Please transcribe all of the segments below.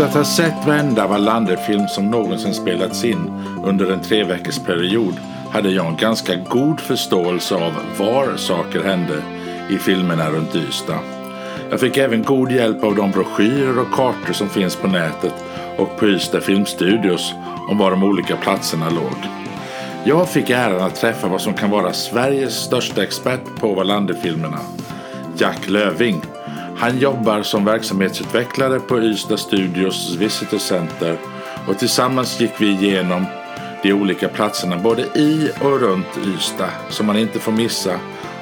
Efter att ha sett varenda Wallander-film som någonsin spelats in under en tre veckors period hade jag en ganska god förståelse av var saker hände i filmerna runt Ystad. Jag fick även god hjälp av de broschyrer och kartor som finns på nätet och på Ystad Filmstudios om var de olika platserna låg. Jag fick äran att träffa vad som kan vara Sveriges största expert på Wallander-filmerna, Jack Löving. Han jobbar som verksamhetsutvecklare på Ystad Studios Visitor Center och tillsammans gick vi igenom de olika platserna både i och runt Ystad som man inte får missa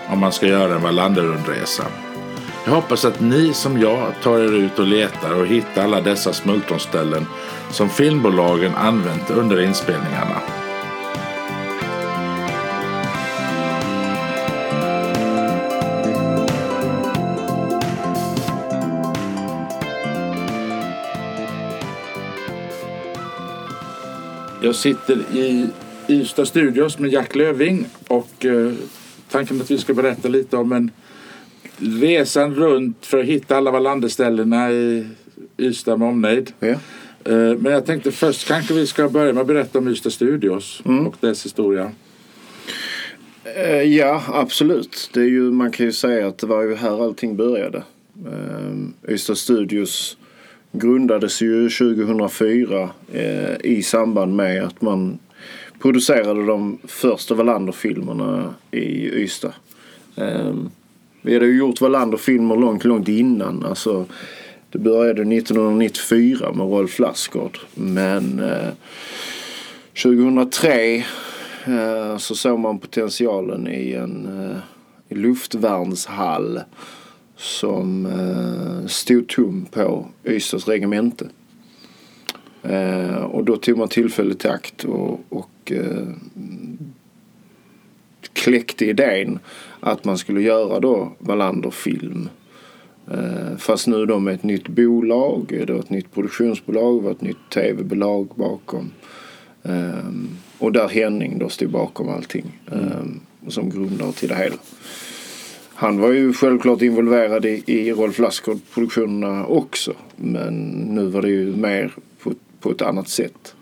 om man ska göra en Wallanderundresa. Jag hoppas att ni som jag tar er ut och letar och hittar alla dessa smultronställen som filmbolagen använt under inspelningarna. Jag sitter i Ystad Studios med Jack Löving och eh, tanken att vi ska berätta lite om en resan runt för att hitta alla Wallanderställena i Ystad med omnejd. Ja. Eh, Men jag tänkte först kanske vi ska börja med att berätta om Ystad Studios och dess historia. Eh, Ja, absolut. Det är ju, man kan ju säga att det var ju här allting började. Eh, Ystad Studios grundades ju 2004 eh, i samband med att man producerade de första Wallander-filmerna i Ystad. Eh, vi hade ju gjort Wallander-filmer långt, långt innan. Alltså, det började 1994 med Rolf Lassgård. Men eh, 2003 eh, så såg man potentialen i en eh, luftvärnshall som eh, stod tom på Ystads regemente. Eh, och då tog man tillfället i akt och, och eh, kläckte idén att man skulle göra då Wallander-film. Eh, fast nu då med ett nytt bolag, det var ett nytt produktionsbolag, det var ett nytt tv-bolag bakom. Eh, och där Henning då stod bakom allting eh, som grundare till det hela. Han var ju självklart involverad i, i Rolf Lassgård-produktionerna också. Men nu var det ju mer på, på ett annat sätt.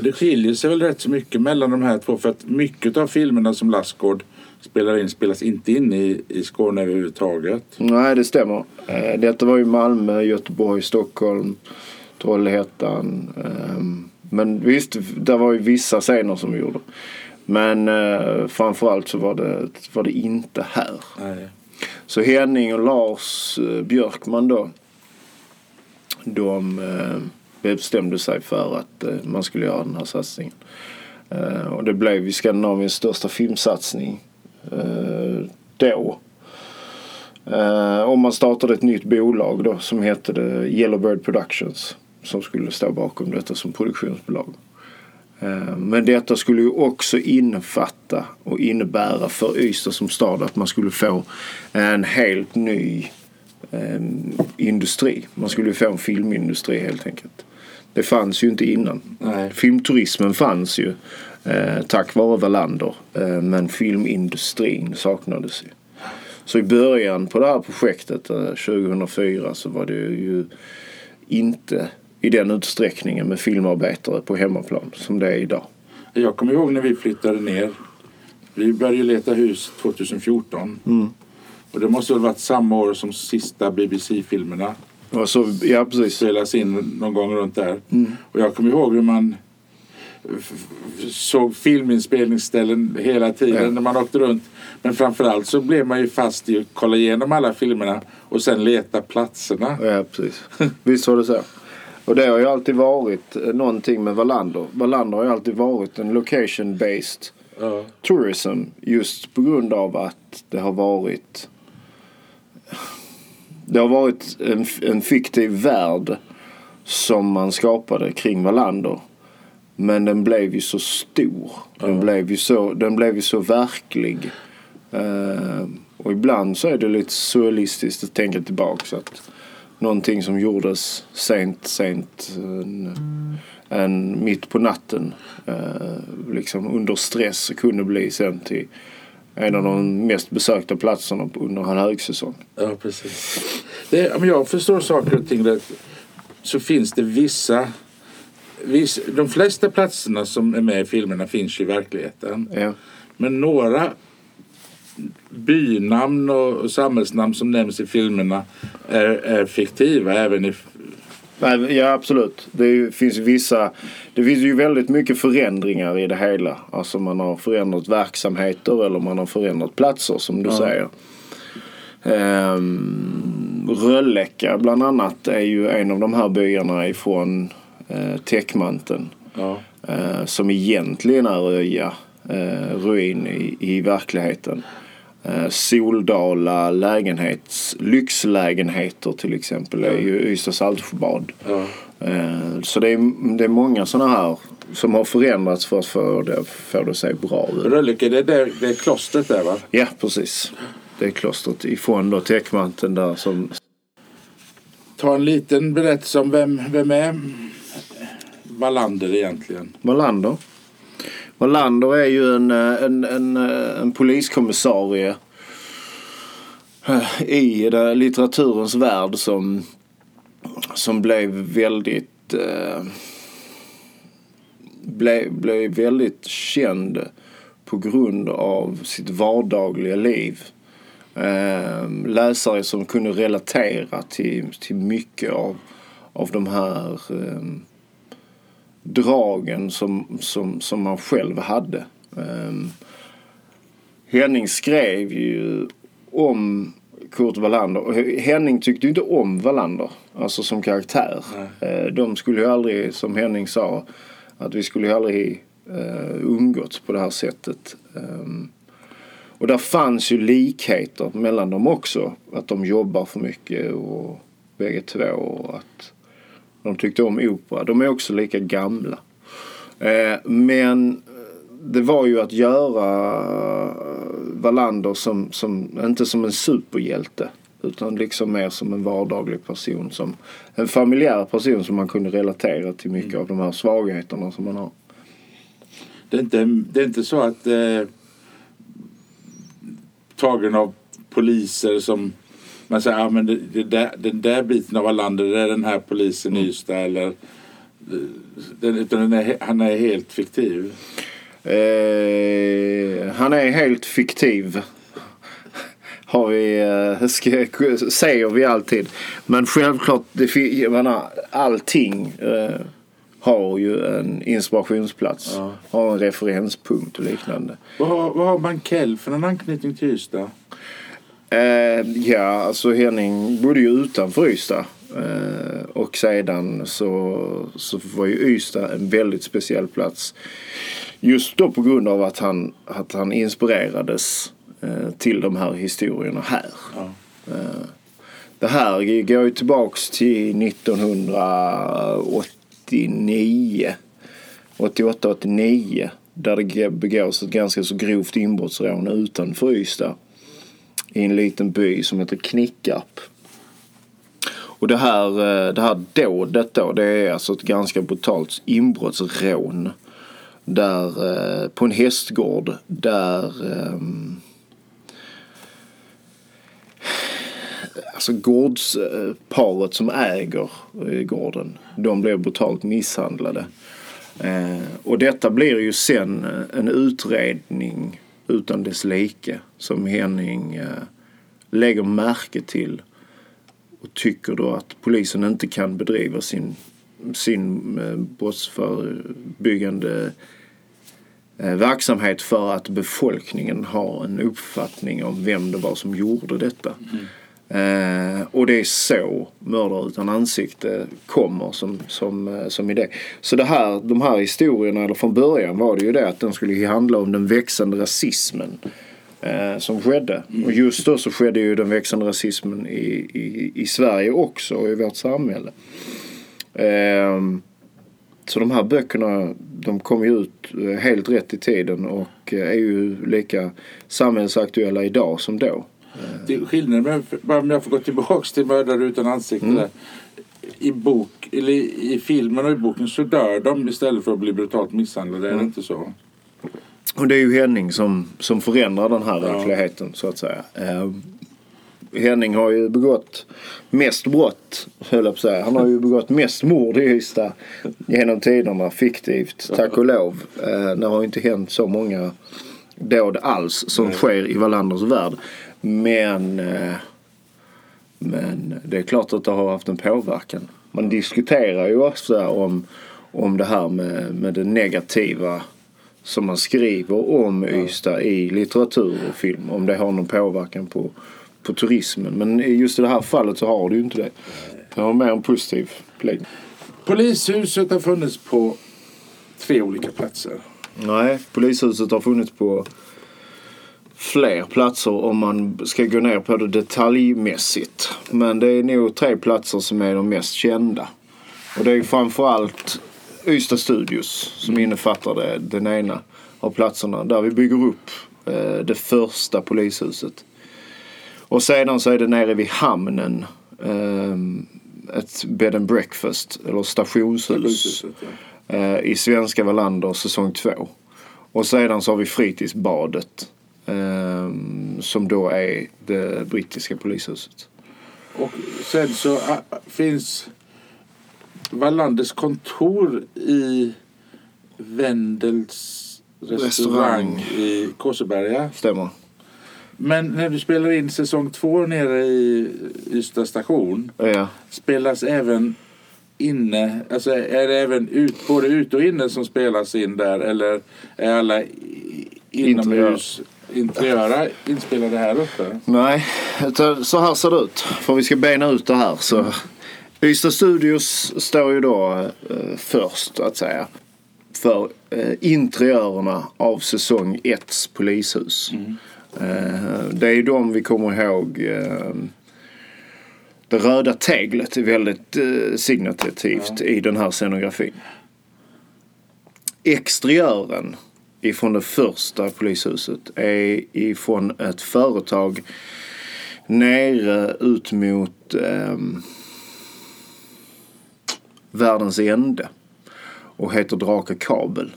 Det skiljer sig väl rätt så mycket mellan de här två för att mycket av filmerna som Lassgård spelar in spelas inte in i, i Skåne överhuvudtaget. Nej, det stämmer. Eh, Detta var ju Malmö, Göteborg, Stockholm, Trollhättan. ehm, Men visst, det var ju vissa scener som vi gjorde. Men eh, framförallt så var det, var det inte här. Nej. Så Henning och Lars eh, Björkman då. De eh, bestämde sig för att eh, man skulle göra den här satsningen. Eh, och det blev ju Skandinaviens största filmsatsning eh, då. Eh, och man startade ett nytt bolag då som hette det Yellowbird Productions. Som skulle stå bakom detta som produktionsbolag. Eh, Men detta skulle ju också innefatta och innebära för Ystad som stad att man skulle få en helt ny eh, industri. Man skulle få en filmindustri helt enkelt. Det fanns ju inte innan. Nej. Filmturismen fanns ju eh, tack vare Wallander. Eh, men filmindustrin saknades ju. Så i början på det här projektet eh, 2004 så var det ju inte i den utsträckningen med filmarbetare på hemmaplan som det är idag. Jag kommer ihåg när vi flyttade ner. Vi började leta hus 2014. Och det måste väl varit samma år som sista BBC-filmerna så, ja precis. spelas in någon gång runt där. Och jag kommer ihåg hur man såg filminspelningsställen hela tiden Ja. när man åkte runt. Men framförallt så blev man ju fast i att kolla igenom alla filmerna och sen leta platserna. Ja precis. Visst var det så. Och det har ju alltid varit eh, någonting med Wallander. Wallander har ju alltid varit en location based Ja. tourism just på grund av att det har varit det har varit en, en fiktiv värld som man skapade kring Wallander. Men den blev ju så stor. Den, Ja. blev, ju så, den blev ju så verklig. Eh, och ibland så är det lite surrealistiskt att tänka tillbaka. Så att någonting som gjordes sent, sent en, en mitt på natten. Eh, liksom under stress kunde bli sen till en av de mest besökta platserna under en högsäsong. Ja, precis. Det, men jag förstår saker och ting rätt. så finns det vissa, viss, de flesta platserna som är med i filmerna finns i verkligheten. Ja. Men några bynamn och samhällsnamn som nämns i filmerna är, är fiktiva även i Nej, ja absolut. Det finns vissa, det finns ju väldigt mycket förändringar i det hela. Alltså man har förändrat verksamheter eller man har förändrat platser som du säger. Ehm, Rölleka bland annat är ju en av de här byarna ifrån eh, täckmanteln. ja, Eh, som egentligen är Öja eh, ruin i, i verkligheten. Eh, Soldala lägenhets, lyxlägenheter till exempel är ju Ystad Saltsjöbad. ja. Eh, så det är, det är många sådana här som har förändrats för att få det, få det att se bra ut. Rölleke, det där, det är klostret där va? Ja, precis. Det är klostret ifrån då täckmanteln där som... Ta en liten berättelse om vem, vem är Wallander egentligen? Wallander. Wallander är ju en, eh, en, en, eh, en poliskommissarie eh, i litteraturens värld som, som blev väldigt eh, blev, blev väldigt känd på grund av sitt vardagliga liv. Eh, läsare som kunde relatera till, till mycket av, av de här eh, dragen som, som, som man själv hade. Um, Henning skrev ju om Kurt Wallander. Och Henning tyckte ju inte om Wallander, alltså som karaktär. Eh, De skulle ju aldrig, som Henning sa, att vi skulle ju aldrig uh, umgåtts på det här sättet. Ehm, och där fanns ju likheter mellan dem också. Att de jobbar för mycket och bägge två. Och att de tyckte om opera. De är också lika gamla. Eh, men det var ju att göra Wallander som, som, inte som en superhjälte. Utan liksom mer som en vardaglig person. Som en familjär person som man kunde relatera till mycket av de här svagheterna som man har. Det är inte, det är inte så att eh, tagen av poliser som man säger ah, men det, det där, den där biten av Wallander det är den här polisen i Ystad eller den, utan den är, han är helt fiktiv. Eh, han är helt fiktiv. Har vi, eh, ska, säger vi alltid. Men självklart, det, jag menar, allting eh, har ju en inspirationsplats. Ja. Har en referenspunkt och liknande. Vad har, vad har Mankell för någon anknytning till Ystad? Eh, ja, alltså Henning bodde ju utanför Ystad. Eh, och sedan så, så var ju Ystad en väldigt speciell plats. Just då på grund av att han, att han inspirerades eh, till de här historierna här. Ja. Eh, det här går ju tillbaks till 1989. 88-89. Där det begås ett ganska så grovt inbrottsrån utanför Ystad. I en liten by som heter Knickarp. Och det här, eh, det här dådet då, det är alltså ett ganska brutalt inbrottsrån. Där, eh, på en hästgård där ehm, alltså gårdsparet som äger eh, gården, de blev brutalt misshandlade. Och detta blir ju sen en utredning utan dess like som Henning eh, lägger märke till och tycker då att polisen inte kan bedriva sin, sin eh, brottsförebyggande eh, verksamhet för att befolkningen har en uppfattning om vem det var som gjorde detta. Mm. Eh, och det är så Mördare utan ansikte kommer som, som, eh, som idé. Så det här, de här historierna, eller från början var det ju det att den skulle handla om den växande rasismen eh, som skedde. Och just då så skedde ju den växande rasismen i, i, i Sverige också och i vårt samhälle. Ehm, så de här böckerna de kom ju ut eh, helt rätt i tiden och eh, är ju lika samhällsaktuella idag som då. Det är skillnaden, bara om jag får gå tillbaks till Mördare utan ansikte där. I bok, eller i, i filmen och i boken så dör de istället för att bli brutalt misshandlade. Är det inte så? Och det är ju Henning som, som förändrar den här Ja. verkligheten så att säga. Ehm, Henning har ju begått mest brott, höll jag på att säga. Han har ju begått mest mord i Ystad genom tiderna, fiktivt, tack och lov. Eh, det har ju inte hänt så många dåd alls som Nej. sker i Wallanders värld. Men, eh, men det är klart att det har haft en påverkan. Man diskuterar ju ofta om, om det här med, med det negativa som man skriver om Ystad i litteratur och film. Om det har någon påverkan på, på turismen. Men just i det här fallet så har det ju inte det. Det har mer en positiv beläggning. Polishuset har funnits på tre olika platser. Nej, polishuset har funnits på fler platser om man ska gå ner på det detaljmässigt. Men det är nog tre platser som är de mest kända. Och det är framförallt Ystad Studios som innefattar det, den ena av platserna. Där vi bygger upp eh, det första polishuset. Och sedan så är det nere vid hamnen eh, ett bed and breakfast eller stationshus eh, i Svenska Wallander säsong två. Och sedan så har vi Fritidsbadet som då är det brittiska polishuset. Och sen så ah, finns Wallanders kontor i Wendels restaurang, Restaurang. i Kåseberga. Stämmer? Men när du spelar in säsong två nere i Ystad station Ja. spelas även inne, alltså är det även ut, både ute och inne som spelas in där eller är alla i- inomhus interiöra inspelade här uppe? Nej, så här ser det ut. För vi ska bena ut det här så. Ystad Studios står ju då eh, först att säga. För eh, interiörerna av säsong 1 polishus. Eh, det är ju de vi kommer ihåg. Eh, det röda teglet är väldigt eh, signatativt i den här scenografin. Exteriören ifrån det första polishuset är ifrån ett företag nere ut mot ehm, världens ände och heter Draka Kabel.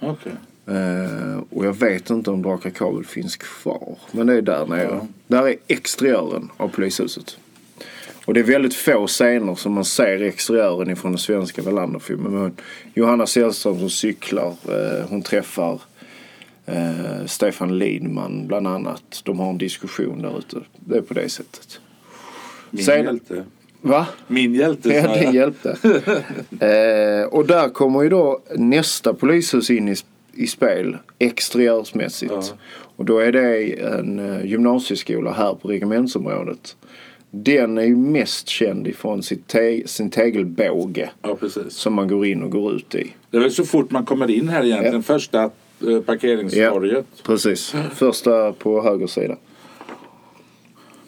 Okej. Eh, och jag vet inte om Draka Kabel finns kvar. Men det är där nere. Där är exteriören av polishuset. Och det är väldigt få scener som man ser exteriören ifrån den svenska Wallander-filmen. Men Johanna Sällström som cyklar. Eh, hon träffar eh, Stefan Lidman bland annat. De har en diskussion där ute. Det är på det sättet. Min Sen- hjälte. Va? Min hjälte Ja, jag. hjälpte. eh, och där kommer ju då nästa polishus in i, i spel exteriörsmässigt. Ja. Och då är det en eh, gymnasieskola här på regementsområdet. Den är ju mest känd ifrån sitt te- sin tegelbåge Ja, som man går in och går ut i. Det är väl så fort man kommer in här egentligen. Ja. Första eh, parkeringstorget. Precis. Första på höger sida.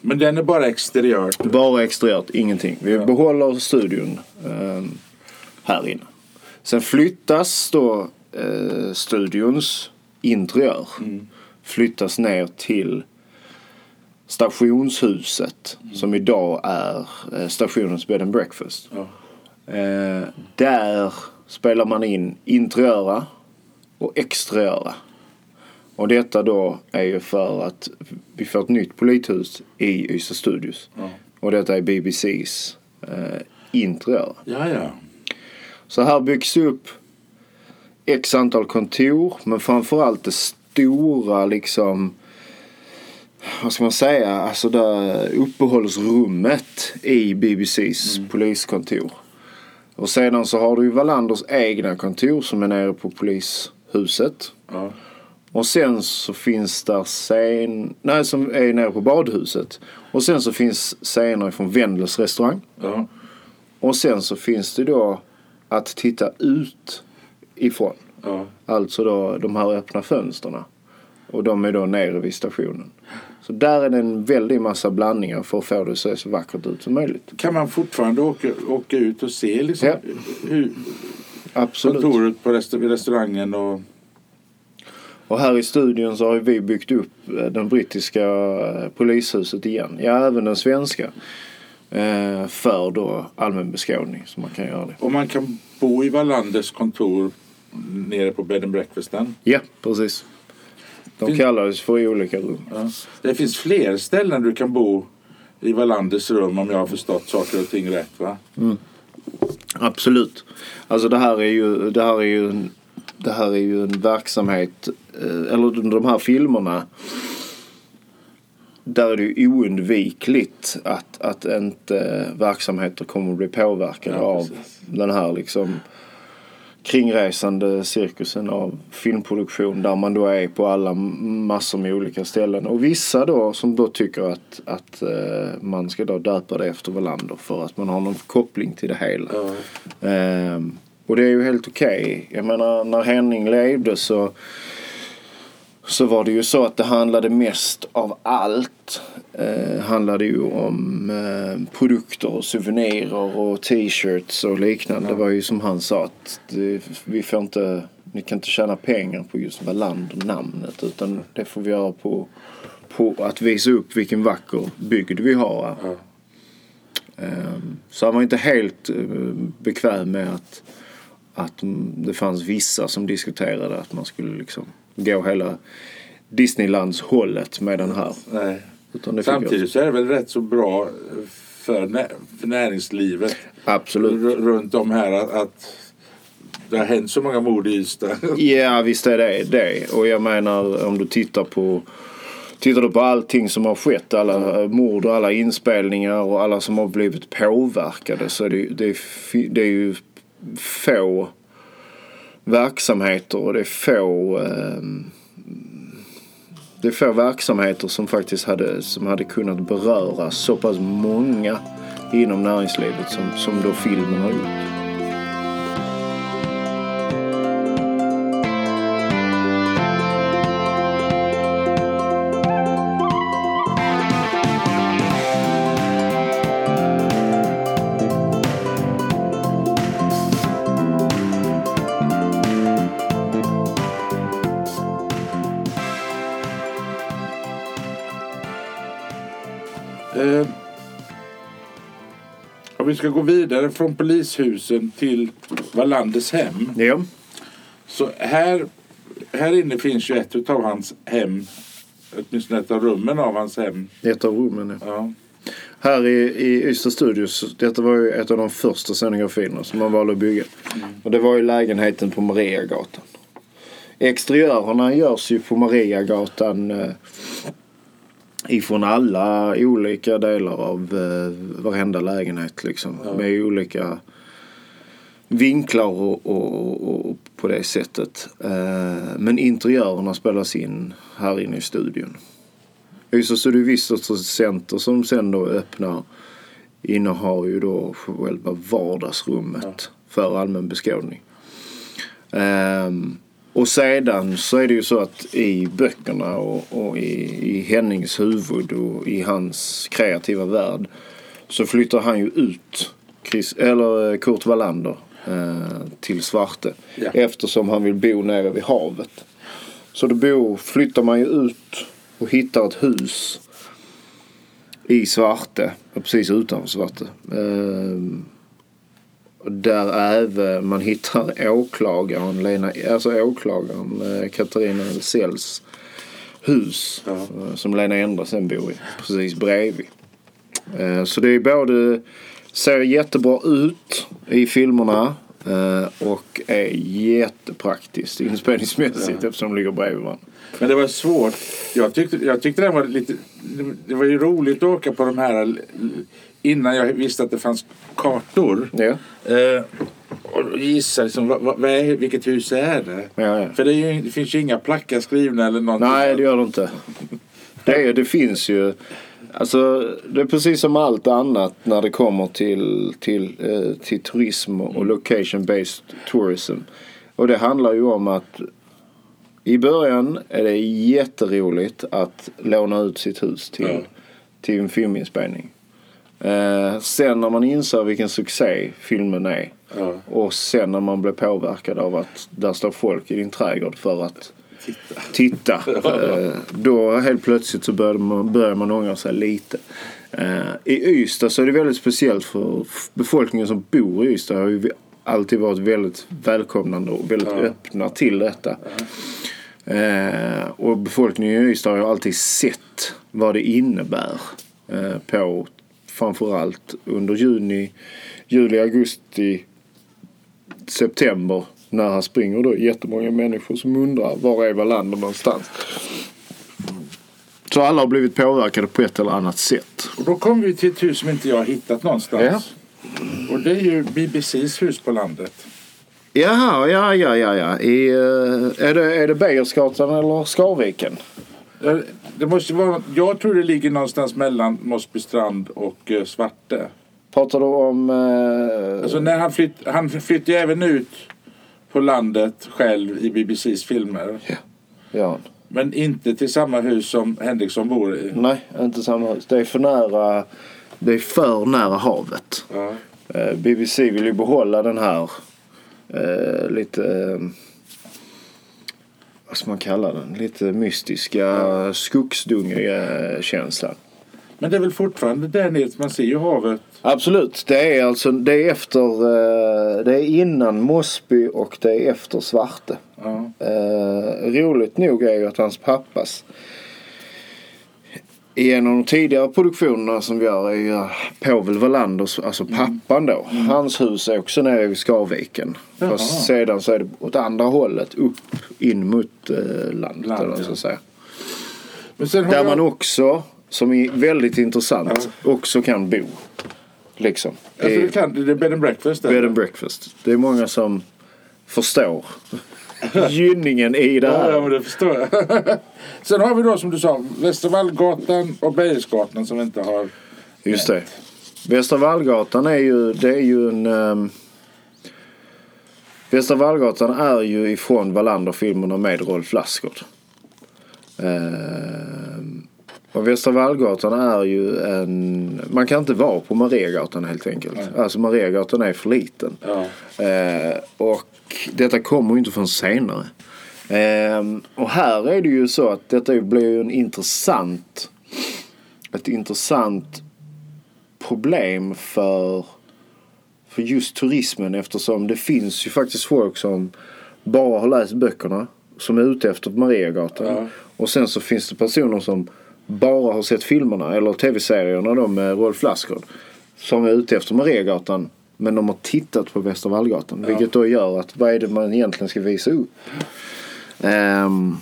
Men den är bara exteriört. Bara exteriört, ingenting. Vi behåller studion eh, här inne. Sen flyttas då eh, studions interiör. Flyttas ner till stationshuset som idag är eh, stationens bed and breakfast. Ja. Eh, där spelar man in interiöra och exteriöra. Och detta då är ju för att vi får ett nytt polithus i Ystad Studios. Ja. Och detta är BBCs eh, interiör. Ja, ja. Så här byggs upp x antal kontor men framförallt det stora liksom vad ska man säga, alltså det uppehållsrummet i BBCs poliskontor. Och sedan så har du ju Wallanders egna kontor som är nere på polishuset. ja. Och sen så finns där scen... Nej, som är nere på badhuset. Och sen så finns scener från Wendels restaurang. ja. Och sen så finns det då att titta ut ifrån. ja. Alltså då de här öppna fönsterna. Och de är då nere vid stationen. Så där är det en väldig massa blandningar för att få det att se så vackert ut som möjligt. Kan man fortfarande åka, åka ut och se liksom, Ja. hur, Absolut. kontoret på resta, restaurangen och Och här i studion så har vi byggt upp eh, den brittiska eh, polishuset igen. Ja, även den svenska. Eh, för då allmän beskådning så man kan göra det. Och man kan bo i Wallanders kontor nere på bed and breakfasten. Ja, precis. De Fin- kallades för olika rum. Ja. Det finns fler ställen du kan bo i Wallanders rum om jag har förstått saker och ting rätt va? Absolut. Alltså det här är ju, det här är ju, en, det här är ju en verksamhet, eh, eller de här filmerna. Där är det ju oundvikligt att, att inte verksamheter kommer att bli påverkade Ja, av den här liksom kringresande cirkusen av filmproduktion där man då är på alla massor med olika ställen. Och vissa då som då tycker att, att eh, man ska då döpa det efter Wallander för att man har någon koppling till det hela. Ja. Ehm, och det är ju helt okej. Jag menar när Henning levde så så var det ju så att det handlade mest av allt. Eh, handlade ju om eh, produkter och souvenirer och t-shirts och liknande. Det var ju som han sa att det, vi får inte, ni kan inte tjäna pengar på just Wallander-namnet utan det får vi göra på, på att visa upp vilken vacker bygd vi har. Ja. Ehm, Så han var inte helt eh, bekväm med att, att det fanns vissa som diskuterade att man skulle liksom gå hela Disneylands hållet med den här. Nej. Samtidigt så är det väl rätt så bra för, nä för näringslivet Absolut. r- runt om här att, att det har hänt så många mord i Ystad. Ja visst är det det. Och jag menar om du tittar på Tittar du på allting som har skett, alla mord och alla inspelningar och alla som har blivit påverkade så är det, det, är, det är ju få verksamheter och det är få ehm, det är få verksamheter som faktiskt hade, som hade kunnat beröra så pass många inom näringslivet som, som då filmen har gjort. Vi ska gå vidare från polishusen till Wallanders hem. Ja. Så här, här inne finns ju ett av hans hem. Åtminstone ett av rummen av hans hem. Ett av rummen ja. Ja. Här i, i Ystad Studios, detta var ju ett av de första scenograferna som man valde att bygga. Och det var ju lägenheten på Mariagatan. Exteriörerna görs ju på Mariagatan eh, ifrån alla olika delar av eh, varenda lägenhet liksom. Med olika vinklar och, och, och, och på det sättet. Eh, men interiörerna spelas in här inne i studion. Ystad Studio Visitors Center som sen då öppnar innehar ju då själva vardagsrummet för allmän beskådning. Ehm, och sedan så är det ju så att i böckerna och, och i, i Hennings huvud och i hans kreativa värld så flyttar han ju ut Chris, eller eh, Kurt Wallander eh, till Svarte Ja. eftersom han vill bo nere vid havet. Så då bor, flyttar man ju ut och hittar ett hus i Svarte, precis utanför Svarte. Ehm, där även man hittar åklagaren, Lena, alltså åklagaren eh, Katarina Elsells hus Ja. eh, som Lena Endre sen bor i, precis bredvid. Eh, så det är både, ser jättebra ut i filmerna och är jättepraktiskt inspelningsmässigt eftersom de ligger bredvid varandra. Men det var svårt. Jag tyckte, jag tyckte det var lite... Det var ju roligt att åka på de här innan jag visste att det fanns kartor. Ja, Eh, och gissa liksom, vad, vad, vad är, vilket hus är det? ja, ja. För det, ju, det finns ju inga plackar skrivna eller någonting. Nej, det gör det inte. Det, är, det finns ju. Alltså, det är precis som allt annat när det kommer till, till, eh, till turism och location-based tourism. Och det handlar ju om att i början är det jätteroligt att låna ut sitt hus till, Ja. till en filminspelning. Eh, sen när man inser vilken succé filmen är Ja. och sen när man blir påverkad av att där står folk i din trädgård för att Titta. titta. Eh, då helt plötsligt så börjar man, börjar man ångra sig lite. Eh, I Ystad så är det väldigt speciellt för befolkningen som bor i Ystad har ju alltid varit väldigt välkomnande och väldigt Ja. öppna till detta. Eh, och befolkningen i Ystad har ju alltid sett vad det innebär eh, på framförallt under juni, juli, augusti, september när han springer då jättemånga människor som undrar var är Wallander någonstans. Så alla har blivit påverkade på ett eller annat sätt. Och då kommer vi till ett hus som inte jag har hittat någonstans. Och det är ju BBCs hus på landet. Jaha, ja, ja, ja, ja. I, eh, är det, är det Beijersgatan eller Skarviken? Eh, Det måste vara, jag tror det ligger någonstans mellan Mossbystrand och eh, Svarte. Pratar du om... Eh, Alltså när han, flytt, han flyttar ju även ut på landet själv i BBCs filmer. ja. Men inte till samma hus som Henriksson bor i. Nej, inte samma hus. Det är för nära, det är för nära havet. Ja. Eh, BBC vill ju behålla den här eh, lite... Vad ska man kalla den? Lite mystiska, skogsdungiga känslan. Men det är väl fortfarande där nere, man ser ju havet. Absolut. Det är alltså det är efter, eh, det är innan Mosby och det är efter Svarte. Ja. Eh, roligt nog är ju att hans pappas i en av de tidigare produktionerna som vi gör är ju Povel Wallanders, alltså pappan då. Hans hus är också nere vid Skarviken. Jaha. Fast sedan så är det åt andra hållet upp in mot eh, landet. Land, eller ska ja. säga. Där jag, man också, som är väldigt intressant, också kan bo. Liksom. alltså, det, kan, det är bed and breakfast där. bed and breakfast. Det är många som förstår gynningen i det Ja, ja, här. men det förstår jag. sen har vi då som du sa Västra Vallgatan och Beijersgatan som vi inte har. Just det. Västra Vallgatan är ju, det är ju en... Um, Västra Vallgatan är ju ifrån Wallander-filmerna med Rolf Lassgård. Ehm, och Västra Vallgatan är ju en... Man kan inte vara på Mariagatan helt enkelt. Alltså Mariagatan är för liten. Ja. Eh, och detta kommer ju inte förrän senare. Ehm, och här är det ju så att detta blir ju en intressant ett intressant problem för, för just turismen eftersom det finns ju faktiskt folk som bara har läst böckerna som är ute efter Mariagatan. Ja. Och sen så finns det personer som bara har sett filmerna eller tv-serierna då med Rolf Lassgård. Som är ute efter Mariagatan men de har tittat på Västra Vallgatan. Vilket då gör att vad är det man egentligen ska visa upp? Ehm,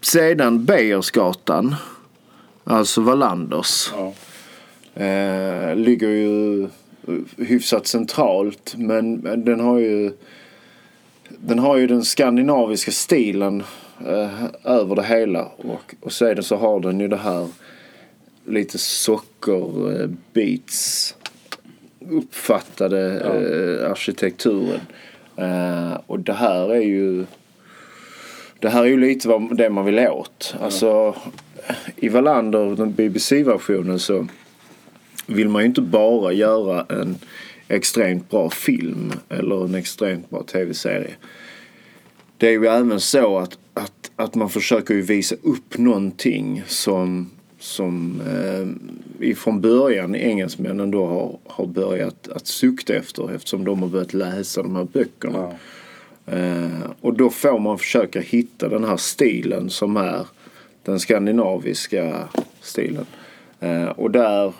sedan Beijersgatan, alltså Wallanders, Ja. eh, ligger ju hyfsat centralt. Men den har ju den har ju den skandinaviska stilen eh, över det hela. Och, och sedan så har den ju det här lite sockerbeats uppfattade eh, arkitekturen. Eh, och det här är ju det här är ju lite vad, det man vill åt. Alltså i Wallander, den BBC-versionen så vill man ju inte bara göra en extremt bra film eller en extremt bra tv-serie. Det är ju även så att, att, man försöker ju visa upp någonting som, som eh, ifrån början engelsmännen då har, har börjat att sukta efter eftersom de har börjat läsa de här böckerna. Ja. Eh, och då får man försöka hitta den här stilen som är den skandinaviska stilen. Eh, och där,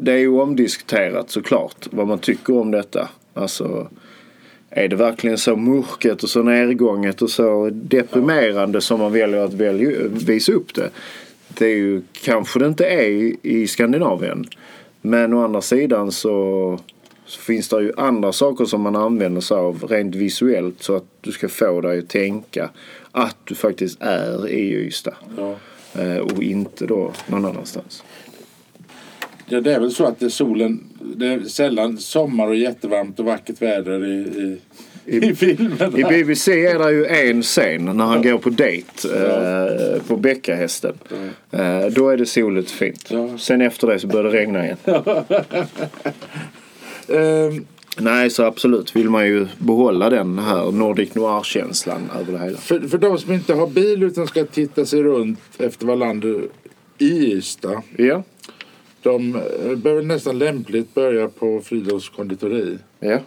det är ju omdiskuterat såklart vad man tycker om detta. Alltså är det verkligen så mörket och så nedgånget och så deprimerande som man väljer att välja, visa upp det? Det är ju kanske det inte är i- Skandinavien. Men å andra sidan så, så finns det ju andra saker som man använder sig av rent visuellt så att du ska få dig att tänka att du faktiskt är i Ystad. Ja. Eh, och inte då någon annanstans. Ja, det är väl så att det är solen, det är sällan sommar och jättevarmt och vackert väder i, i, i, filmerna. I BBC är det ju en scen när han går på dejt eh, på bäckahästen. Eh, då är det soligt fint. Ja. Sen efter det så börjar det regna igen. Ehm, Nej, så absolut vill man ju behålla den här Nordic Noir-känslan över det hela. för, för de som inte har bil utan ska titta sig runt efter Wallander i Ystad. Ja, De eh, bör nästan lämpligt börja på Fridolfs konditori. ja.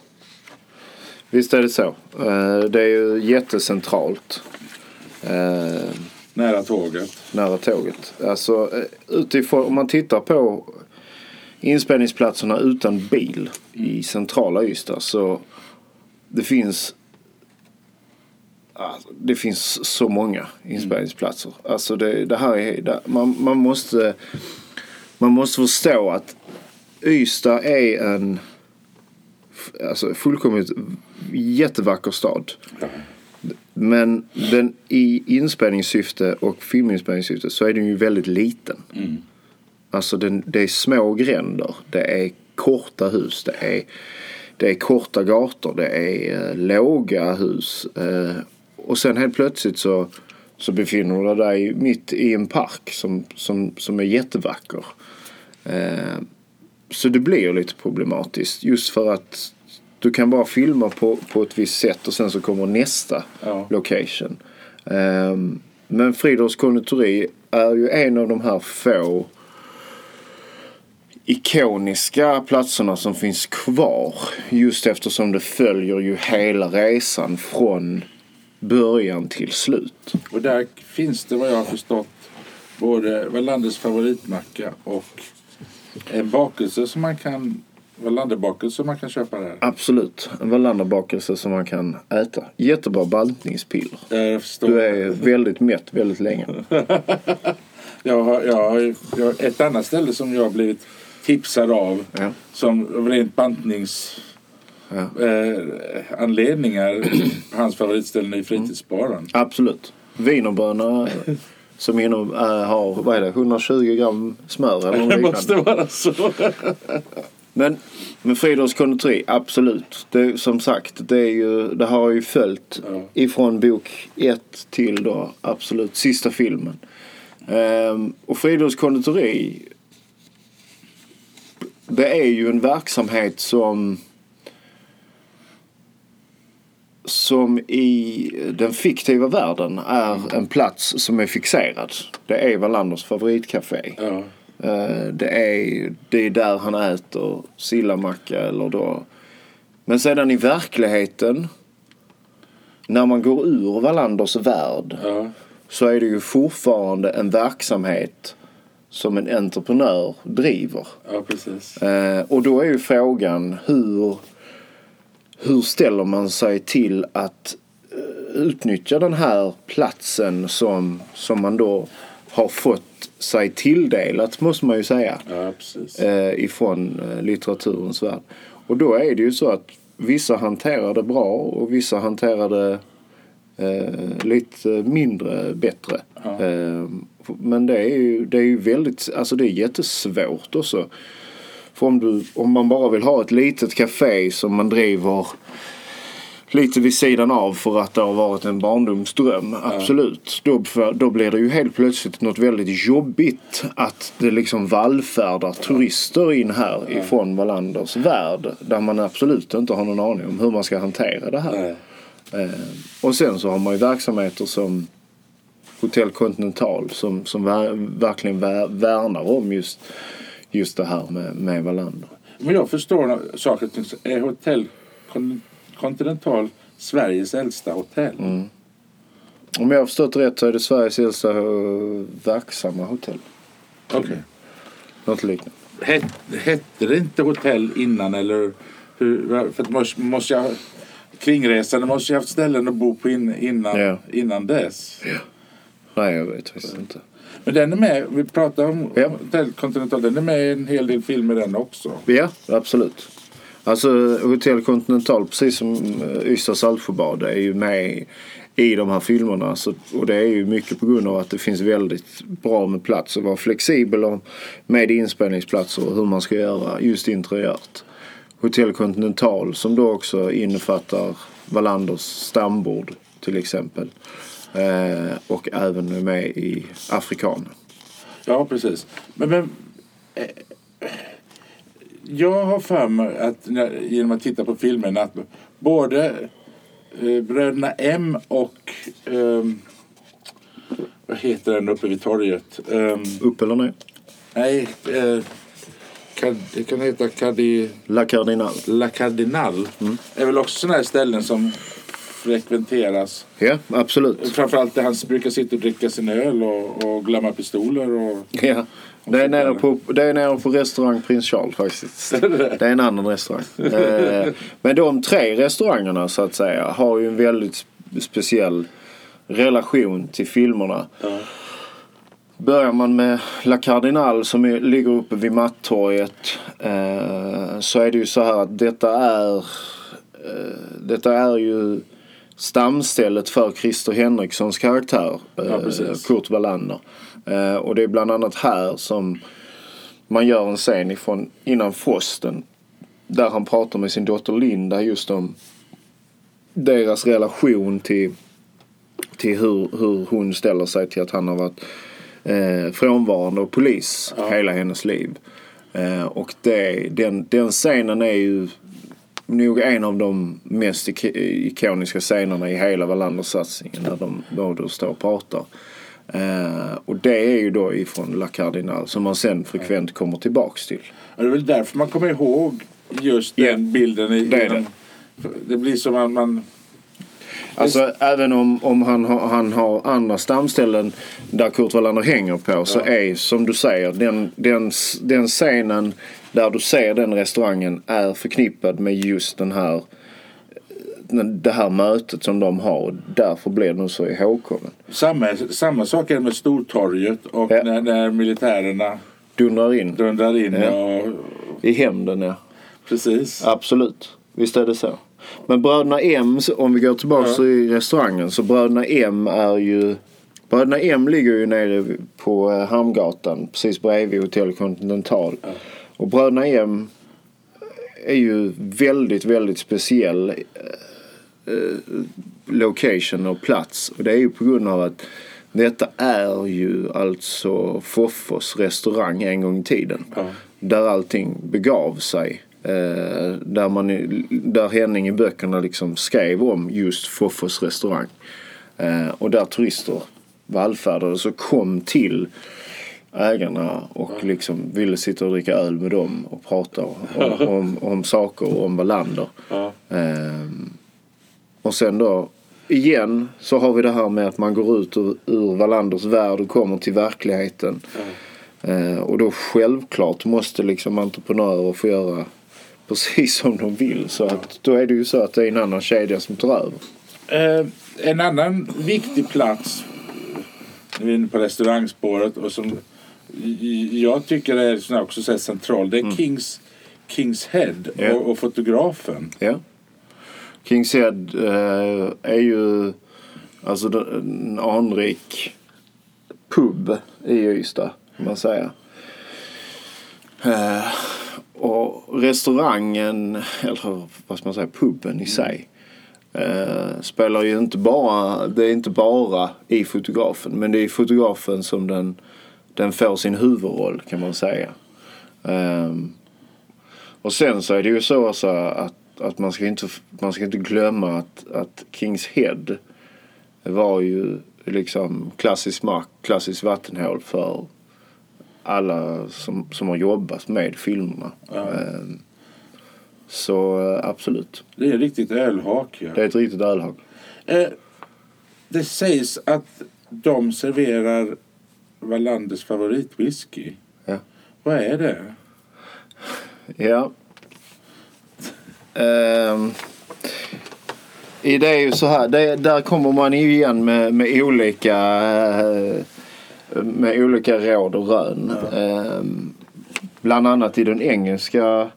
Visst är det så. Eh, det är ju jättecentralt. Eh, Nära tåget. nära tåget. Alltså utifrån, om man tittar på inspelningsplatserna utan bil i centrala Ystad så det finns alltså, det finns så många inspelningsplatser. Alltså det, det här är, det, man, man måste man måste förstå att Ystad är en alltså fullkomligt jättevacker stad. Men den, i inspelningssyfte och filminspelningssyfte så är den ju väldigt liten. Alltså den, det är små gränder, det är korta hus, det är, det är korta gator, det är eh, låga hus. Eh, och sen helt plötsligt så, så befinner du dig mitt i en park som, som, som är jättevacker. Eh, så det blir lite problematiskt just för att du kan bara filma på, på ett visst sätt och sen så kommer nästa Ja. location. Ehm, men Fridolfs konditori är ju en av de här få ikoniska platserna som finns kvar. Just eftersom det följer ju hela resan från början till slut. Och där finns det vad jag har förstått både Wallanders favoritmacka och bakelse som man kan Wallanderbakelse som man kan köpa där. Absolut. En Wallander-bakelse som man kan äta. Jättebra bantningspiller. Du är väldigt mätt väldigt länge. jag, har, jag, har, jag har ett annat ställe som jag har blivit tipsad av Ja. som rent bantnings Ja. eh, anledningar hans favoritställe i fritidsbaren. Absolut. Wienerbröna som inom, äh, har vad är det, 120 gram smör eller något Det måste vara så. Men med Fridolfs konditori, absolut. Det, som sagt, det, är ju, det har ju följt Ja. ifrån bok ett till då absolut sista filmen. Ehm, och Fridolfs konditori det är ju en verksamhet som som i den fiktiva världen är en plats som är fixerad. Det är Wallanders favoritcafé. Ja. Eh, Det är, det är där han äter sillamacka eller då. Men sedan i verkligheten när man går ur Wallanders värld Ja. så är det ju fortfarande en verksamhet som en entreprenör driver. ja, precis. Eh, och då är ju frågan hur, hur ställer man sig till att eh, utnyttja den här platsen som, som man då har fått sig tilldelat måste man ju säga Ja, eh, ifrån eh, litteraturens värld. Och då är det ju så att vissa hanterar det bra och vissa hanterar det eh, lite mindre bättre. Ja. Eh, men det är ju, det är ju väldigt, alltså det är jättesvårt också. För om, du, om man bara vill ha ett litet café som man driver lite vid sidan av för att det har varit en barndomsdröm. Absolut. Då, då blir det ju helt plötsligt något väldigt jobbigt att det liksom vallfärdar turister in här ifrån Wallanders värld. Där man absolut inte har någon aning om hur man ska hantera det här. Nej. Eh, och sen så har man ju verksamheter som Hotel Continental som, som ver, verkligen vär, värnar om just, just det här med, med Wallander. Men jag förstår saker och ting. så Är Hotell Con- Continental Sveriges äldsta hotell? Om jag har förstått rätt så är det Sveriges äldsta eh, verksamma hotell. Okej. Något liknande. Het, hette det inte hotell innan eller hur? För måste, måste jag, kringresande måste jag haft ställen att bo på in, innan, Ja. innan dess. Nej, jag vet faktiskt inte. Men den är med, vi pratar om Ja. Hotel Continental, den är med i en hel del filmer den också. Ja, absolut. Alltså Hotel Continental, precis som eh, Ystad Saltsjöbad, är ju med i de här filmerna. Så, och det är ju mycket på grund av att det finns väldigt bra med plats och vara flexibel med inspelningsplatser och hur man ska göra just interiört. Hotel Continental som då också innefattar Wallanders stambord till exempel. Eh, och även med i Afrikanen. Ja, precis. Men, men eh, jag har för mig att när, genom att titta på filmerna att både eh, bröderna M och ehm, vad heter den uppe vid torget? Ehm, Upp eller ner? nej, eh, det kan heta Cadi, La Cardinal. La Cardinal. är väl också sådana här ställen som frekventeras. Ja, absolut. Framförallt där han brukar sitta och dricka sin öl och, och glömma pistoler. Och... Ja. Det är, nere på, det är nere på restaurang Prins Charles faktiskt. Det är en annan restaurang. Eh, Men de tre restaurangerna så att säga har ju en väldigt speciell relation till filmerna. Ja. Börjar man med La Cardinal som är, ligger uppe vid Mattorget eh, så är det ju så här att detta är eh, detta är ju stamstället för Christer Henrikssons karaktär Ja, eh. Kurt Wallander. Eh, och det är bland annat här som man gör en scen ifrån innan Fosten där han pratar med sin dotter Linda just om deras relation till, till hur, hur hon ställer sig till att han har varit eh, frånvarande och polis Ja. hela hennes liv. Eh, och det, den, den scenen är ju nog en av de mest ik- ikoniska scenerna i hela Wallander-satsningen när de båda står och pratar. Eh, och det är ju då ifrån La Cardinal som man sen frekvent kommer tillbaks till. Och det är väl därför man kommer ihåg just den Ja, bilden. I, det i den- det blir som att man... Alltså även om, om han, har, han har andra stamställen där Kurt Wallander hänger på så är som du säger den, den, den scenen där du ser den restaurangen är förknippad med just den här det här mötet som de har. Därför blir den så ihågkommen. Samma, samma sak är det med Stortorget och Ja. när, när militärerna Dundrar in dundrar in. Ja. Och, i hämnden ja. precis. Absolut. Visst är det så. Men Bröderna M, om vi går tillbaka Ja. till restaurangen. Så Bröderna M är ju... Bröderna M ligger ju nere på eh, Hamngatan. Precis bredvid Hotell Continental. Och Bröderna M är ju väldigt, väldigt speciell eh, eh, location och plats. Och det är ju på grund av att detta är ju alltså Foffos restaurang en gång i tiden. Ja. Där allting begav sig. Eh, där, man, där Henning i böckerna liksom skrev om just Foffos restaurang. Eh, och där turister vallfärdade så kom till ägarna och liksom ville sitta och dricka öl med dem och prata om, om, om saker och om Wallander. Ja. Ehm, och sen då igen så har vi det här med att man går ut ur, ur Wallanders värld och kommer till verkligheten. Eh, och då självklart måste liksom entreprenörer få göra precis som de vill. Så att då är det ju så att det är en annan kedja som tar över. Eh, en annan viktig plats nu är vi inne på restaurangspåret och som jag tycker är som jag också säger central. Det är Kings, Kings Head Ja. och, och fotografen. Ja. Kings Head eh, är ju alltså det- en anrik pub i Ystad kan man säga. Eh, och restaurangen, eller vad ska man säga, puben i sig. Eh, spelar ju inte bara, det är inte bara i fotografen men det är i fotografen som den, den får sin huvudroll kan man säga. Ehm, och sen så är det ju så alltså att, att man, ska inte, man ska inte glömma att, att Kings Head var ju liksom klassisk mark, klassiskt vattenhål för alla som, som har jobbat med filmerna. Ja. Ehm, så eh, absolut, Det är riktigt ölhak. Ja. det är ett riktigt ölhag. Eh, det sägs att de serverar Wallanders favoritwhisky. Ja. Vad är det? Ja. I det är ju så här, det, där kommer man ju igen med, med olika eh, med olika råd och rön. Ehm, bland annat i den engelska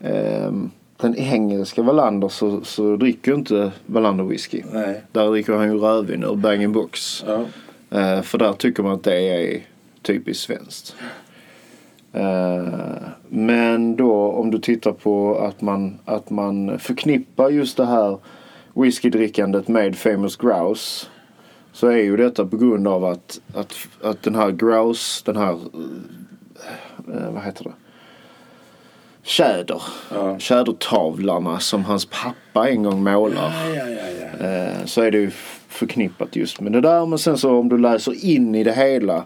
ehm, den engelska Wallander så, så dricker ju inte Wallander whisky. Nej. Där dricker han ju rödvin ur bag box. Ja. Eh, för där tycker man att det är typiskt svenskt. Eh, men då om du tittar på att man, att man förknippar just det här whiskydrickandet med Famous Grouse. Så är ju detta på grund av att, att, att den här grouse, den här, eh, vad heter det? Tjäder. Ja. Tjädertavlarna som hans pappa en gång målar. Ja, ja, ja. Eh, så är det ju förknippat just med det där. Men sen så om du läser in i det hela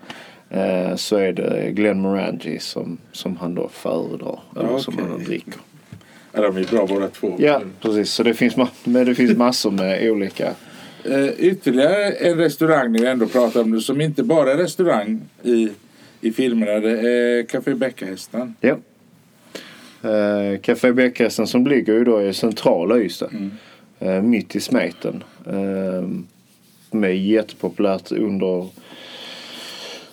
eh, så är det Glenn Morangi som, som han då föredrar. Eller som han dricker. Ja, de är bra båda två. Ja, precis. Så det finns, men det finns massor med olika. Eh, ytterligare en restaurang ni ändå pratar om nu som inte bara är restaurang i, i filmerna. Det är Café Bäckahästan. Ja. Uh, Café Bäckhästen som ligger ju då i centrala Ystad. Eh, mitt i smeten. Uh, som är jättepopulärt under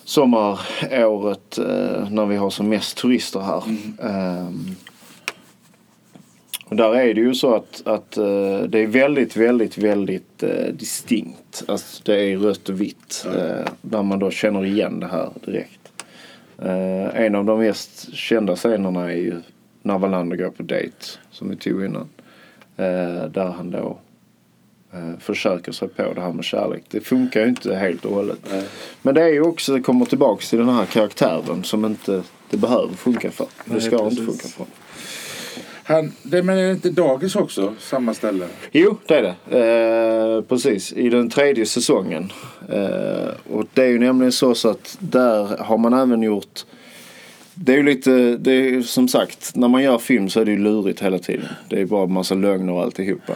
sommaråret eh, när vi har som mest turister här. Ehm, och där är det ju så att, att eh, det är väldigt, väldigt, väldigt eh, distinkt. Alltså det är rött och vitt. eh, där man då känner igen det här direkt. En av de mest kända scenerna är ju när Wallander går på dejt. Som vi tog innan. Där han då eh, försöker sig på det här med kärlek. Det funkar ju inte helt och hållet. Men det är ju också, det kommer tillbaks till den här karaktären som inte det behöver funka för. Det Nej, ska inte precis. funka för. Han, det, men är det inte dagis också? Samma ställe? Jo, det är det. Eh, precis, i den tredje säsongen. Eh, och det är ju nämligen så, så att där har man även gjort det är ju lite, det är som sagt, när man gör film så är det ju lurigt hela tiden. Det är bara en massa lögner och alltihopa.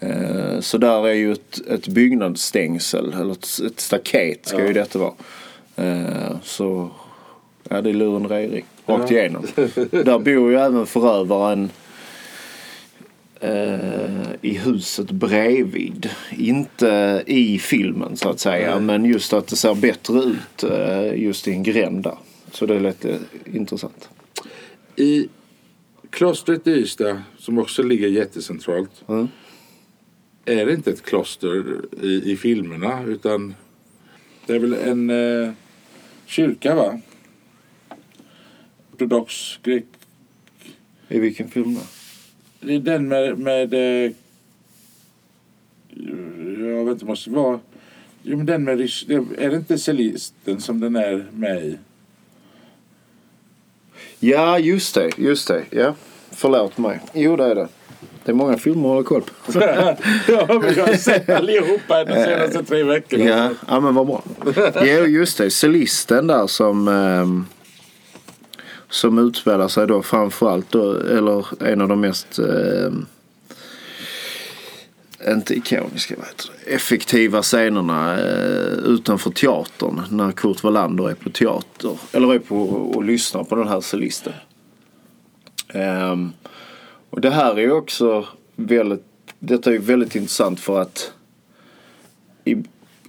Eh, så där är ju ett, ett byggnadsstängsel, eller ett, ett staket ska ju detta vara. Eh, så, ja det är lurendrejeri rakt Ja. igenom. där bor ju även förövaren eh, i huset bredvid. Inte i filmen så att säga. Men just att det ser bättre ut eh, just i en gränd där. Så det är lite intressant. I klostret i Ystad, som också ligger jättecentralt, Mm. Är det inte ett kloster i, i filmerna utan det är väl en eh, kyrka va? Ortodox grek. I vilken film då? Det är den med, med eh, jag vet inte, måste vara Jo men den med Är det inte Celisten som den är med i? Ja, just det. Just det. Ja. Förlåt mig. Jo, det är det. Det är många filmer att hålla koll på. ja, men jag har sett allihopa de senaste tre veckorna. Ja, ja men vad bra. Jo, just det. Celisten där som ehm, som utspelar sig då framförallt då, eller en av de mest ehm, inte ikoniska, vad heter det, effektiva scenerna eh, utanför teatern när Kurt Wallander är på teater. Eller är på och lyssnar på den här cellisten. Ehm, och det här är ju också väldigt, detta är ju väldigt intressant för att i,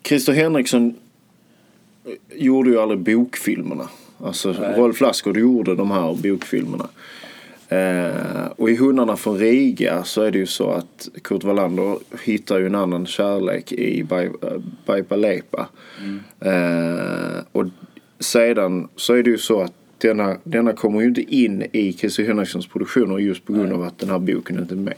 Christer Henriksson gjorde ju aldrig bokfilmerna. Alltså Nej. Rolf Lassgård gjorde de här bokfilmerna. Eh, och i Hundarna från Riga så är det ju så att Kurt Wallander hittar ju en annan kärlek i Baipa Lepa. Eh, och sedan så är det ju så att denna, denna kommer ju inte in i Christer Henrikssons produktioner just på grund av att den här boken inte är med.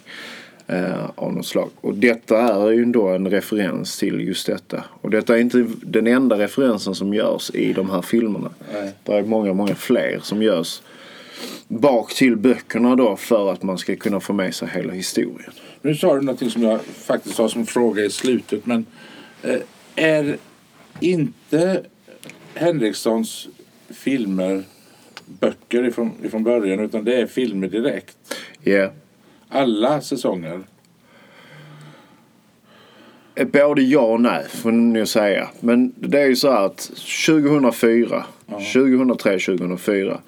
Eh, av något slag. Och detta är ju då en referens till just detta. Och detta är inte den enda referensen som görs i de här filmerna. Nej. Det är många, många fler som görs bak till böckerna då för att man ska kunna få med sig hela historien. Nu sa du någonting som jag faktiskt har som fråga i slutet. Men eh, är inte Henrikssons filmer böcker ifrån, ifrån början utan det är filmer direkt? Ja. Alla säsonger? Eh, Både ja och nej får jag säga. Men det är ju så här att 2004, 2003, 2004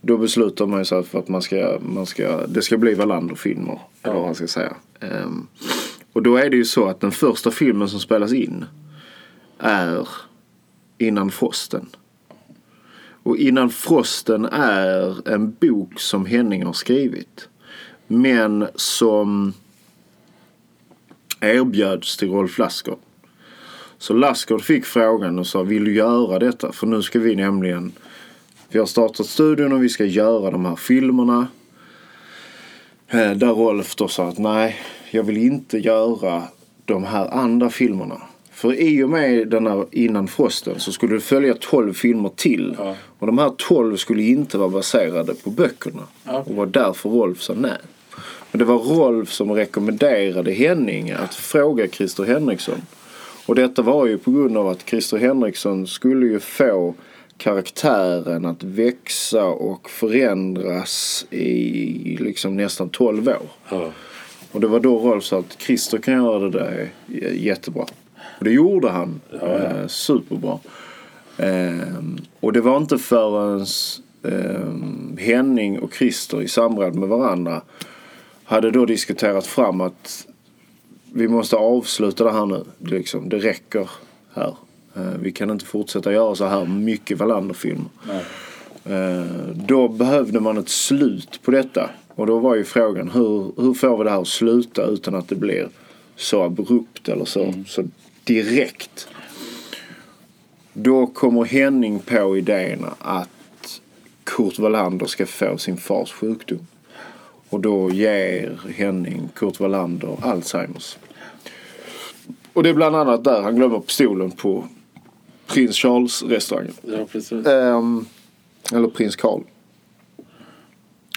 då beslutar man sig för att man ska, man ska, det ska bli Wallander-filmer. Eller vad man ska säga. Ehm, och då är det ju så att den första filmen som spelas in är Innan Frosten. Och Innan Frosten är en bok som Henning har skrivit. Men som erbjöds till Rolf Lassgård. Så Lassgård fick frågan och sa vill du göra detta? För nu ska vi nämligen vi har startat studion och vi ska göra de här filmerna. Eh, där Rolf då sa att nej, jag vill inte göra de här andra filmerna. För i och med den här innan Frosten så skulle det följa 12 filmer till. Ja. Och de här 12 skulle inte vara baserade på böckerna. Ja. Och var därför Rolf sa nej. Men det var Rolf som rekommenderade Henning att fråga Christer Henriksson. Och detta var ju på grund av att Christer Henriksson skulle ju få karaktären att växa och förändras i liksom nästan 12 år. Ja. Och det var då Rolf sa att Christer kan göra det där jättebra. Och det gjorde han. Eh, superbra. Ehm, och det var inte förrän ehm, Henning och Christer i samråd med varandra hade då diskuterat fram att vi måste avsluta det här nu. Liksom, det räcker här. Eh, vi kan inte fortsätta göra så här mycket Wallander-filmer. Eh, då behövde man ett slut på detta. Och då var ju frågan hur, hur får vi det här att sluta utan att det blir så abrupt eller så, Mm. så direkt. Då kommer Henning på idén att Kurt Wallander ska få sin fars sjukdom. Och då ger Henning Kurt Wallander Alzheimers. Och det är bland annat där han glömmer pistolen på Prins Charles-restaurangen. ja, precis. Ehm, eller prins Karl.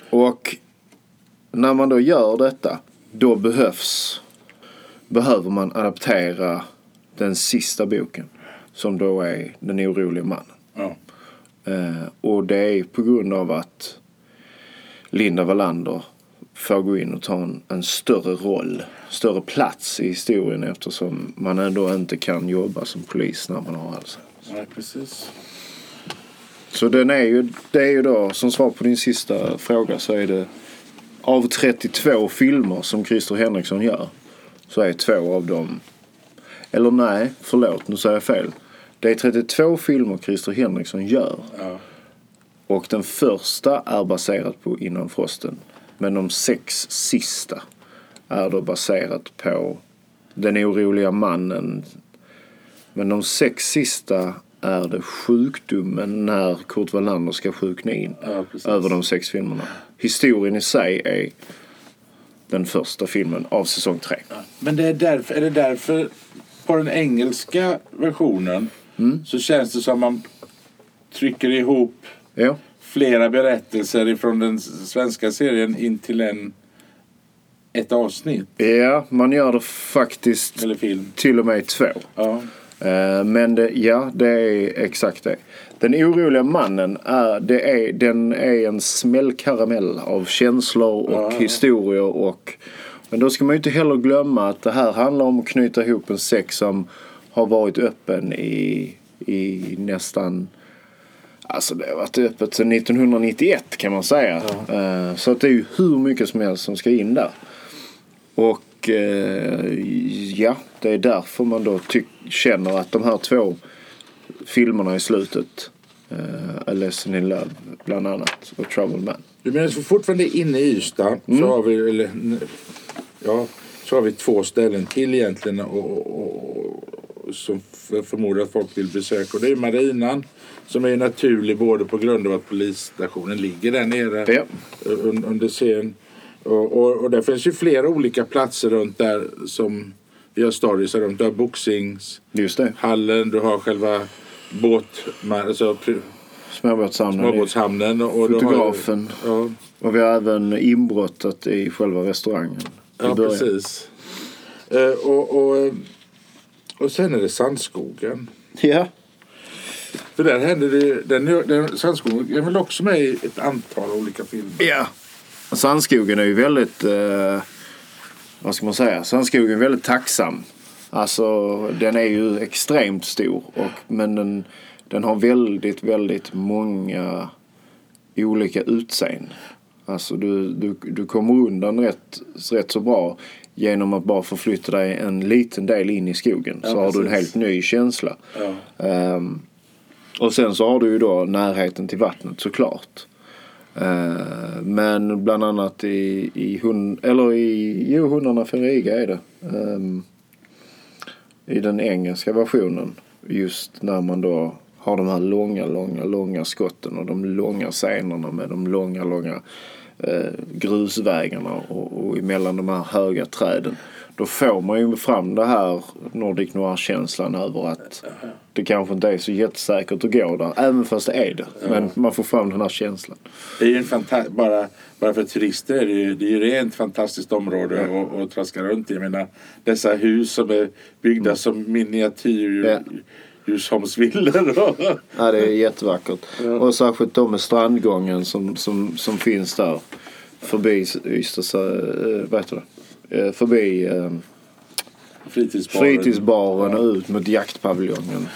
Och när man då gör detta, då behövs, behöver man adaptera den sista boken. Som då är Den oroliga mannen. Ja. Eh, och det är på grund av att Linda Wallander får gå in och ta en, en större roll, större plats i historien eftersom man ändå inte kan jobba som polis när man har Alzheimer. ja, precis. Så den är ju, det är ju då, som svar på din sista fråga så är det av 32 filmer som Christer Henriksson gör så är två av dem, eller nej, förlåt, nu säger jag fel. Det är 32 filmer Christer Henriksson gör Ja. och den första är baserad på Innan frosten. Men de sex sista är då baserat på Den oroliga mannen. Men de sex sista är det sjukdomen när Kurt Wallander ska sjukna in. Ja, över de sex filmerna. Historien i sig är den första filmen av säsong tre. Men det är därför, är det därför på den engelska versionen Mm. så känns det som man trycker ihop Ja, flera berättelser ifrån den svenska serien in till en, ett avsnitt ja man gör det faktiskt eller film. till och med två. Ja. Eh, Men det, ja, det är exakt det. Den oroliga mannen är, det är, den är en smällkaramell av känslor och Ja. historier. Och, men då ska man ju inte heller glömma att det här handlar om att knyta ihop en sex som har varit öppen i, i nästan Alltså det har varit öppet sedan 1991 kan man säga. Eh, Så att det är ju hur mycket som helst som ska in där. Och eh, ja, det är därför man då känner att de här två filmerna i slutet, uh, A Lesson in Love bland annat och Trouble Man. Du menar så fortfarande inne i Ystad Mm. så har vi eller, ja, så har vi två ställen till egentligen och, och, och, som förmodar att folk vill besöka. Och det är Marinan som är naturlig både på grund av att polisstationen ligger där nere Ja. un, under serien. Och, och, och där finns ju flera olika platser runt där som vi har stories runt. Du har boxningshallen, det, du har själva båt, alltså småbåtshamnen. småbåtshamnen. Och har- Fotografen. Ja, Och vi har även inbrottet i själva restaurangen. Ja, precis. Eh, och, och, och sen är det Sandskogen. Ja, För där hände det, den, den, Sandskogen är väl också med i ett antal olika filmer. Ja. Sandskogen är ju väldigt, eh, vad ska man säga, Sandskogen är väldigt tacksam. Alltså den är ju extremt stor och, men den, den har väldigt, väldigt många olika utseenden. Alltså du, du, du kommer undan rätt, rätt så bra genom att bara förflytta dig en liten del in i skogen. Ja, så har du en precis. helt ny känsla. Ja. Ehm, och sen så har du ju då närheten till vattnet såklart. Ehm, men bland annat i, i, hund, eller i jo, Hundarna för Riga är det. Ehm, I den engelska versionen. Just när man då har de här långa, långa, långa skotten och de långa scenerna med de långa, långa eh, grusvägarna och, och emellan de här höga träden. Då får man ju fram det här Nordic Noir-känslan över att det kanske inte är så jättesäkert att gå där. Även fast det är det. Men man får fram den här känslan. Det är ju en fanta- bara, bara för turister är det ju, det är ju rent fantastiskt område att att traska runt i. Jag menar, dessa hus som är byggda som miniatyr Ja. Djursholmsvillor. Ja, det är jättevackert. Ja. Och särskilt då med strandgången som, som, som finns där. Förbi Ystads, äh, vad heter det? Eh, förbi äh, Fritidsbaren. fritidsbaren och ut mot jaktpaviljongen.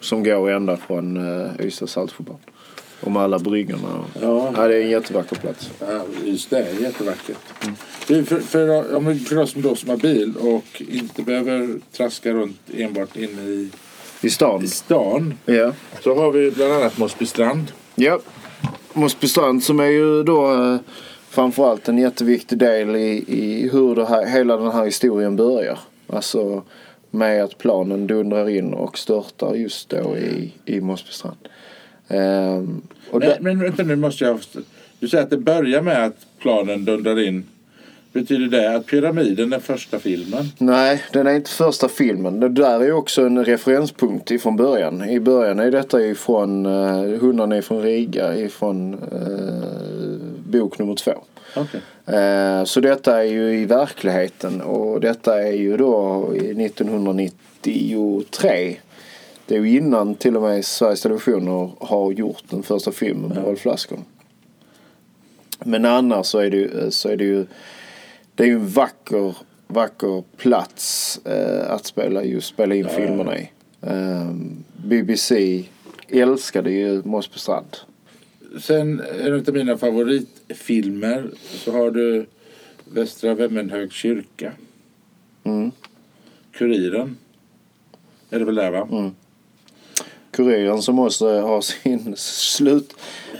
Som går ända från Ystads saltsjöbad. Och med alla bryggorna. Ja. Ja, det är en jättevacker plats. Ja, just det. Jättevackert. Du, för, för, om för oss som då som har bil och inte behöver traska runt enbart inne i, I stan. i stan. Ja. Så har vi bland annat Mosby strand. Ja. Mosby strand som är ju då eh, framförallt en jätteviktig del i, i hur här, hela den här historien börjar. Alltså med att planen dundrar in och störtar just då i, i Mosby strand. Ehm, Men, där- men vänta nu måste jag... Du säger att det börjar med att planen dundrar in. Betyder det att Pyramiden är första filmen? Nej, den är inte första filmen. Det där är också en referenspunkt ifrån början. I början är detta ifrån uh, Hundarna ifrån Riga ifrån uh, bok nummer två. Okej. Eh, Så detta är ju i verkligheten och detta är ju då i 1993. Det är ju innan till och med Sveriges Television har gjort den första filmen med Rolf Lassgård. Men annars så är det ju, så är det ju, det är ju en vacker, vacker plats eh, att spela, just spela in filmerna i. Eh, BBC älskade ju Mosby strand. Sen en av mina favoritfilmer så har du Västra Vemmenhög kyrka. Mm. Kuriren. Är det väl där va? Kuriren som måste ha sin slut,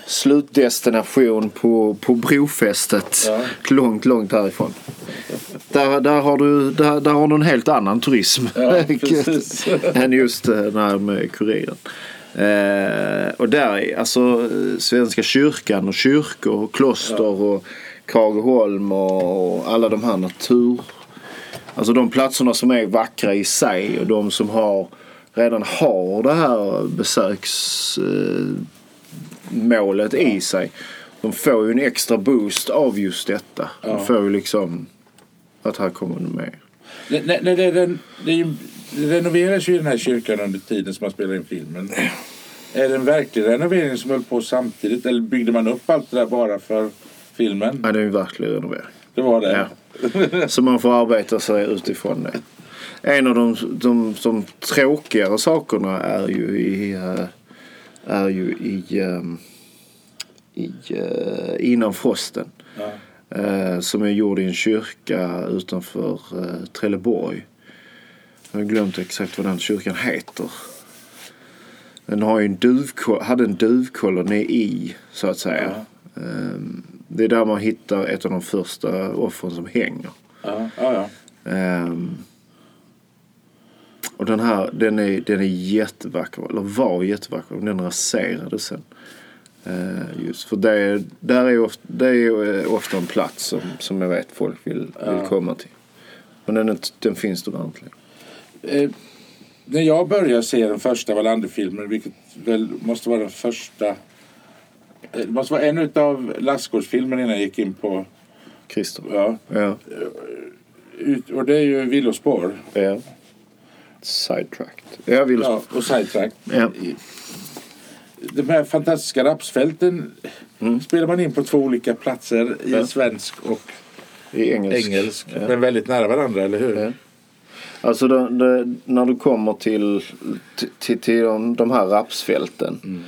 slutdestination på, på brofästet Ja. långt, långt härifrån. Där, där, har du, där, där har du en helt annan turism Ja, än just den här med Kuriren. Eh, och där är alltså Svenska kyrkan och kyrkor och kloster och Krageholm och, och alla de här natur... Alltså de platserna som är vackra i sig och de som har redan har det här besöksmålet målet i sig. De får ju en extra boost av just detta. Ja. De får ju liksom att här kommer det med. Nej, nej, nej, det, det, det, renoveras ju den här kyrkan under tiden som man spelar in filmen. Är det en verklig renovering som höll på samtidigt eller byggde man upp allt det där bara för filmen? Ja, det är en verklig renovering. Det var det? Ja. Så man får arbeta sig utifrån det. En av de, de, de tråkigare sakerna är ju i, eh, är ju i, ehm, i eh, innan frosten. Ja. Eh, som är gjord i en kyrka utanför Trelleborg. Jag har glömt exakt vad den kyrkan heter. Den har ju en hade en duvkoloni i så att säga. Ehm, det är där man hittar ett av de första offren som hänger. Ja, ja, ja. Ehm, och den här, den är, den är jättevacker, eller var jättevacker, men den raserades sen. Eh, just för det, är- där är ofta, det är eh, ofta en plats som, som jag vet folk vill, vill Ja. komma till. Men den, den finns då inte längre. Eh, när jag började se den första Wallander-filmen, vilket väl måste vara den första... eh, Det måste vara en av Lassgårdsfilmerna innan jag gick in på... Christer. Ja, Ja. ut, och det är ju Villospår. ja. Sidetracked. Jag vill... Ja, och Sidetrack. Ja. De här fantastiska rapsfälten spelar man in på två olika platser i Ja. svensk och I engelsk. engelsk. Ja. Men väldigt nära varandra, eller hur? Ja. Alltså det, det, när du kommer till, till, till de, de här rapsfälten.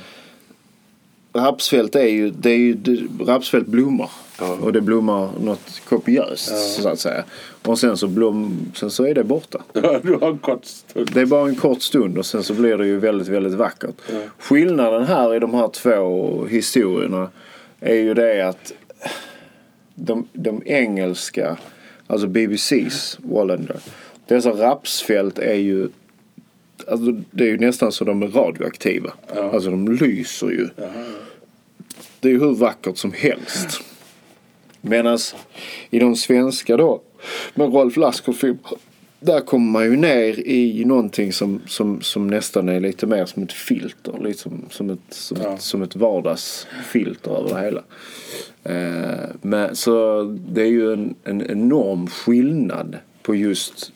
Rapsfält är ju, det är ju, rapsfält blommar. Ja. Och det blommar något kopiöst Ja. så att säga. Och sen så, blom, sen så är det borta. du har en kort stund. Det är bara en kort stund och sen så blir det ju väldigt, väldigt vackert. Ja. Skillnaden här i de här två historierna är ju det att de, de engelska, alltså BBC's Wallander, dessa rapsfält är ju Alltså det är ju nästan så de är radioaktiva. Ja. Alltså de lyser ju. Jaha. Det är ju hur vackert som helst. Medan i de svenska då, med Rolf Lassgård där kommer man ju ner i någonting som, som, som nästan är lite mer som ett filter. Lite som, ett, som, Ja. ett, som ett vardagsfilter över det hela. Eh, men, så det är ju en, en enorm skillnad på just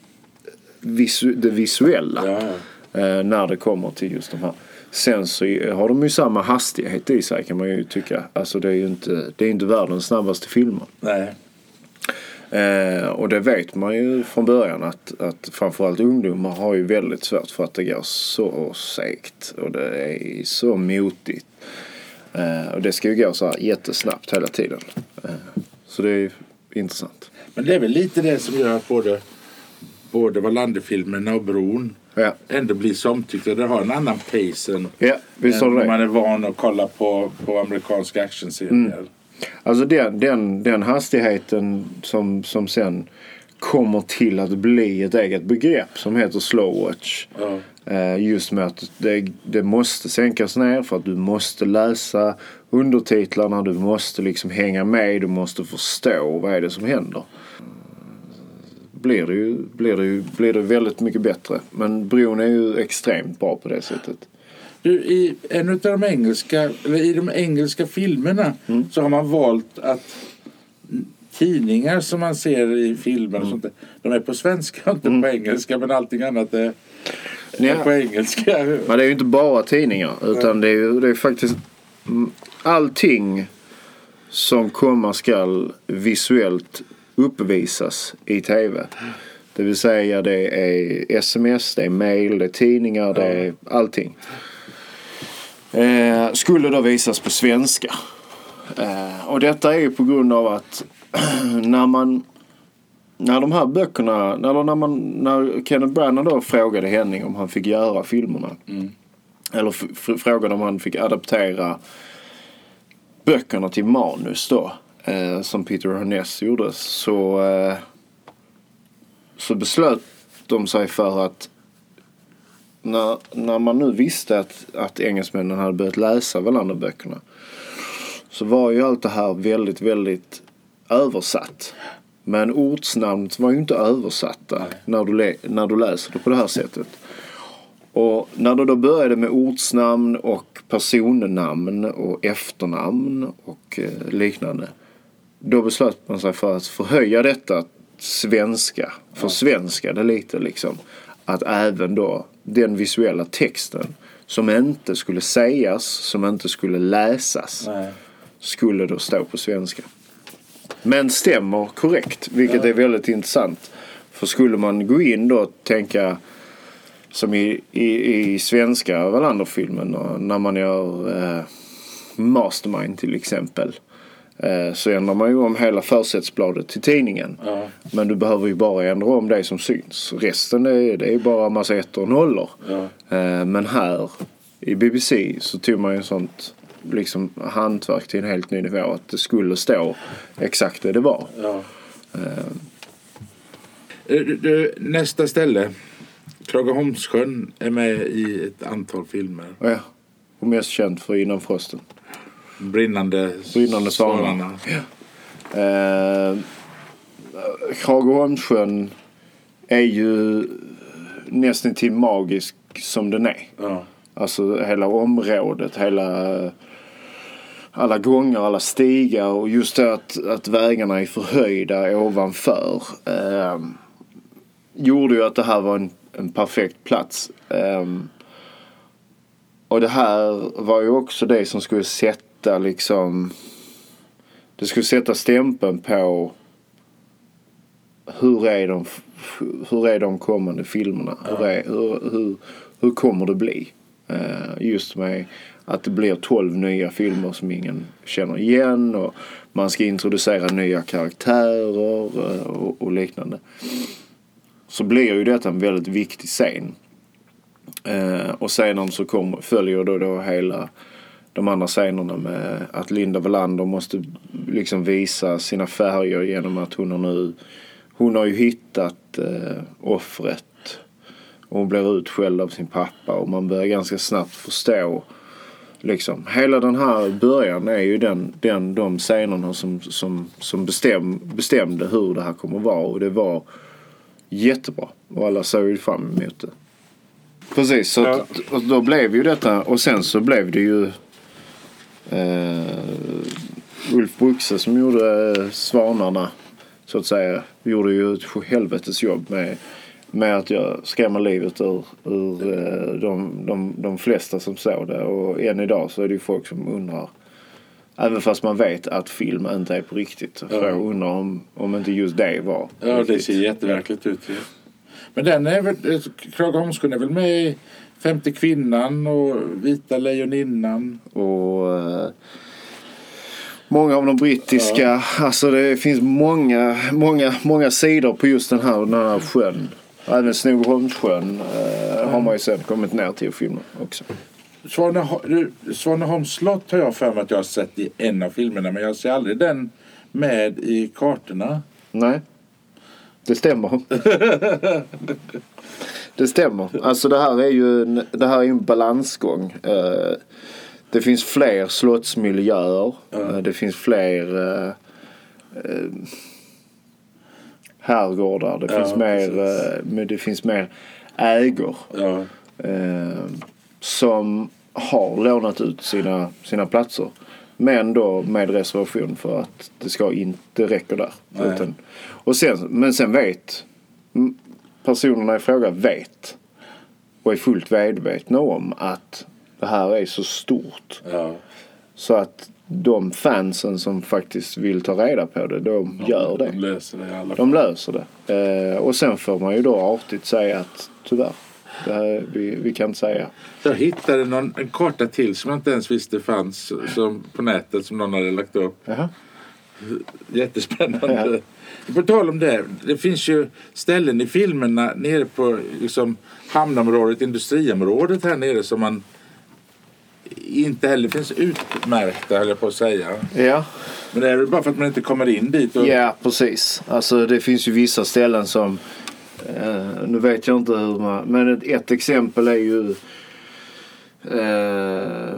visu, det visuella. Ja. Eh, när det kommer till just de här. Sen så har de ju samma hastighet i sig kan man ju tycka. Alltså det är ju inte, det är inte världens snabbaste filmer. Nej. Eh, och det vet man ju från början att, att framförallt ungdomar har ju väldigt svårt för att det går så segt och det är så motigt. Eh, och det ska ju gå så här jättesnabbt hela tiden. Eh, så det är ju intressant. Men det är väl lite det som gör att både, både Wallander-filmerna och Bron Ja, ändå blir så omtyckta. Det har en annan pace än, ja än man är van att kolla på, på amerikanska actionserier. Mm. Alltså den, den, den hastigheten som, som sen kommer till att bli ett eget begrepp som heter slowwatch. Ja. Eh, Just med att det, det måste sänkas ner för att du måste läsa undertitlarna, du måste liksom hänga med, du måste förstå vad är det som händer. Blir det ju, blir det ju blir det väldigt mycket bättre. Men bron är ju extremt bra på det sättet. Du, I en av de engelska, i de engelska filmerna Mm. så har man valt att tidningar som man ser i filmer Mm. och sånt där, de är på svenska och inte på engelska men allting annat är, är Ja. på engelska. Men det är ju inte bara tidningar utan det är ju det är faktiskt mm, allting som komma skall visuellt uppvisas i tv. Det vill säga det är sms, det är mail, det är tidningar, det är allting. Eh, skulle då visas på svenska. Eh, och detta är ju på grund av att när man när de här böckerna, eller när, man, när Kenneth Branagh då frågade Henning om han fick göra filmerna. Eller f- f- frågade om han fick adaptera böckerna till manus då. Eh, som Peter Herness gjorde. Så, eh, så beslöt de sig för att när, när man nu visste att, att engelsmännen hade börjat läsa Wallander-böckerna så var ju allt det här väldigt, väldigt översatt. Men ortsnamnet var ju inte översatta när du, när du läser det på det här sättet. Och när det då började med ortsnamn och personnamn och efternamn och eh, liknande. Då beslöt man sig för att förhöja detta svenska, för svenska det lite liksom. Att även då den visuella texten som inte skulle sägas, som inte skulle läsas, Nej. skulle då stå på svenska. Men stämmer korrekt, vilket är väldigt intressant. För skulle man gå in då och tänka som i, i, i svenska Wallander-filmen när man gör eh, Mastermind till exempel. Eh, så ändrar man ju om hela försättsbladet till tidningen. Ja. Men du behöver ju bara ändra om det som syns. Resten är, det är bara massa ettor och nollor. Ja. Eh, men här i BBC så tog man ju sånt liksom hantverk till en helt ny nivå. Att det skulle stå exakt det det var. Ja. Eh, nästa ställe. Klagaholmssjön är med i ett antal filmer. Och ja, och mest känd för Innan frosten. Brinnande, Brinnande svanarna. Eh, Krageholmssjön är ju nästan till magisk som den är. Ja. Alltså hela området, hela alla gångar, alla stigar och just det att, att vägarna är förhöjda ovanför. Eh, gjorde ju att det här var en, en perfekt plats. Eh, och det här var ju också det som skulle sätta liksom det skulle sätta stämpeln på hur är de, hur är de kommande filmerna? Hur, är, hur, hur, hur kommer det bli? Eh, just med att det blir 12 nya filmer som ingen känner igen och man ska introducera nya karaktärer eh, och, och liknande. Så blir ju detta en väldigt viktig scen. Eh, och sedan så kommer, följer då, då hela de andra scenerna med att Linda Wallander måste liksom visa sina färger genom att hon har nu hon har ju hittat eh, offret och hon blir utskälld av sin pappa och man börjar ganska snabbt förstå liksom hela den här början är ju den, den de scenerna som, som, som bestäm, bestämde hur det här kommer att vara och det var jättebra och alla såg ju fram emot det. Precis, så Ja. då blev ju detta och sen så blev det ju eh, Ulf Bruxe som gjorde eh, Svanarna så att säga gjorde ju ett helvetes jobb med med att jag skrämmer livet ur, ur eh, de, de, de flesta som såg det. Och än idag så är det ju folk som undrar. Även fast man vet att film inte är på riktigt. Så Ja. jag undrar om, om inte just det var Ja, det riktigt. ser jätteverkligt ut. ju. Men den är väl, eh, Kragaholmssjön är väl med i Femte kvinnan och Vita lejoninnan. Och eh, många av de brittiska, alltså det finns många, många, många sidor på just den här, den här sjön. Även Snogeholmssjön eh, har man ju sen kommit ner till och filmat också. Svaneholms slott har jag för mig att jag har sett i en av filmerna men jag ser aldrig den med i kartorna. Nej, det stämmer. det stämmer. Alltså det här är ju en, det här är en balansgång. Eh, det finns fler slottsmiljöer. Eh, det finns fler eh, herrgårdar. Det Ja, finns mer, men det finns mer ägor. Ja. som har lånat ut sina, sina platser. Men då med reservation för att det ska inte räcka där. Utan, och sen, men sen vet personerna i fråga vet och är fullt medvetna om att det här är så stort. Ja. Så att de fansen som faktiskt vill ta reda på det, de gör De det. löser det i alla fall. De löser det. Eh, och sen får man ju då artigt säga att tyvärr, det här, vi, vi kan inte säga. Jag hittade någon, en karta till som jag inte ens visste fanns som, på nätet som någon hade lagt upp. Jaha. Jättespännande. På tal om det. Det finns ju ställen i filmerna nere på liksom, hamnområdet, industriområdet här nere som man inte heller finns utmärkta höll jag på att säga. Ja. Men det är väl bara för att man inte kommer in dit. Och, ja, precis. Alltså det finns ju vissa ställen som eh, nu vet jag inte hur man... Men ett, ett exempel är ju... Eh,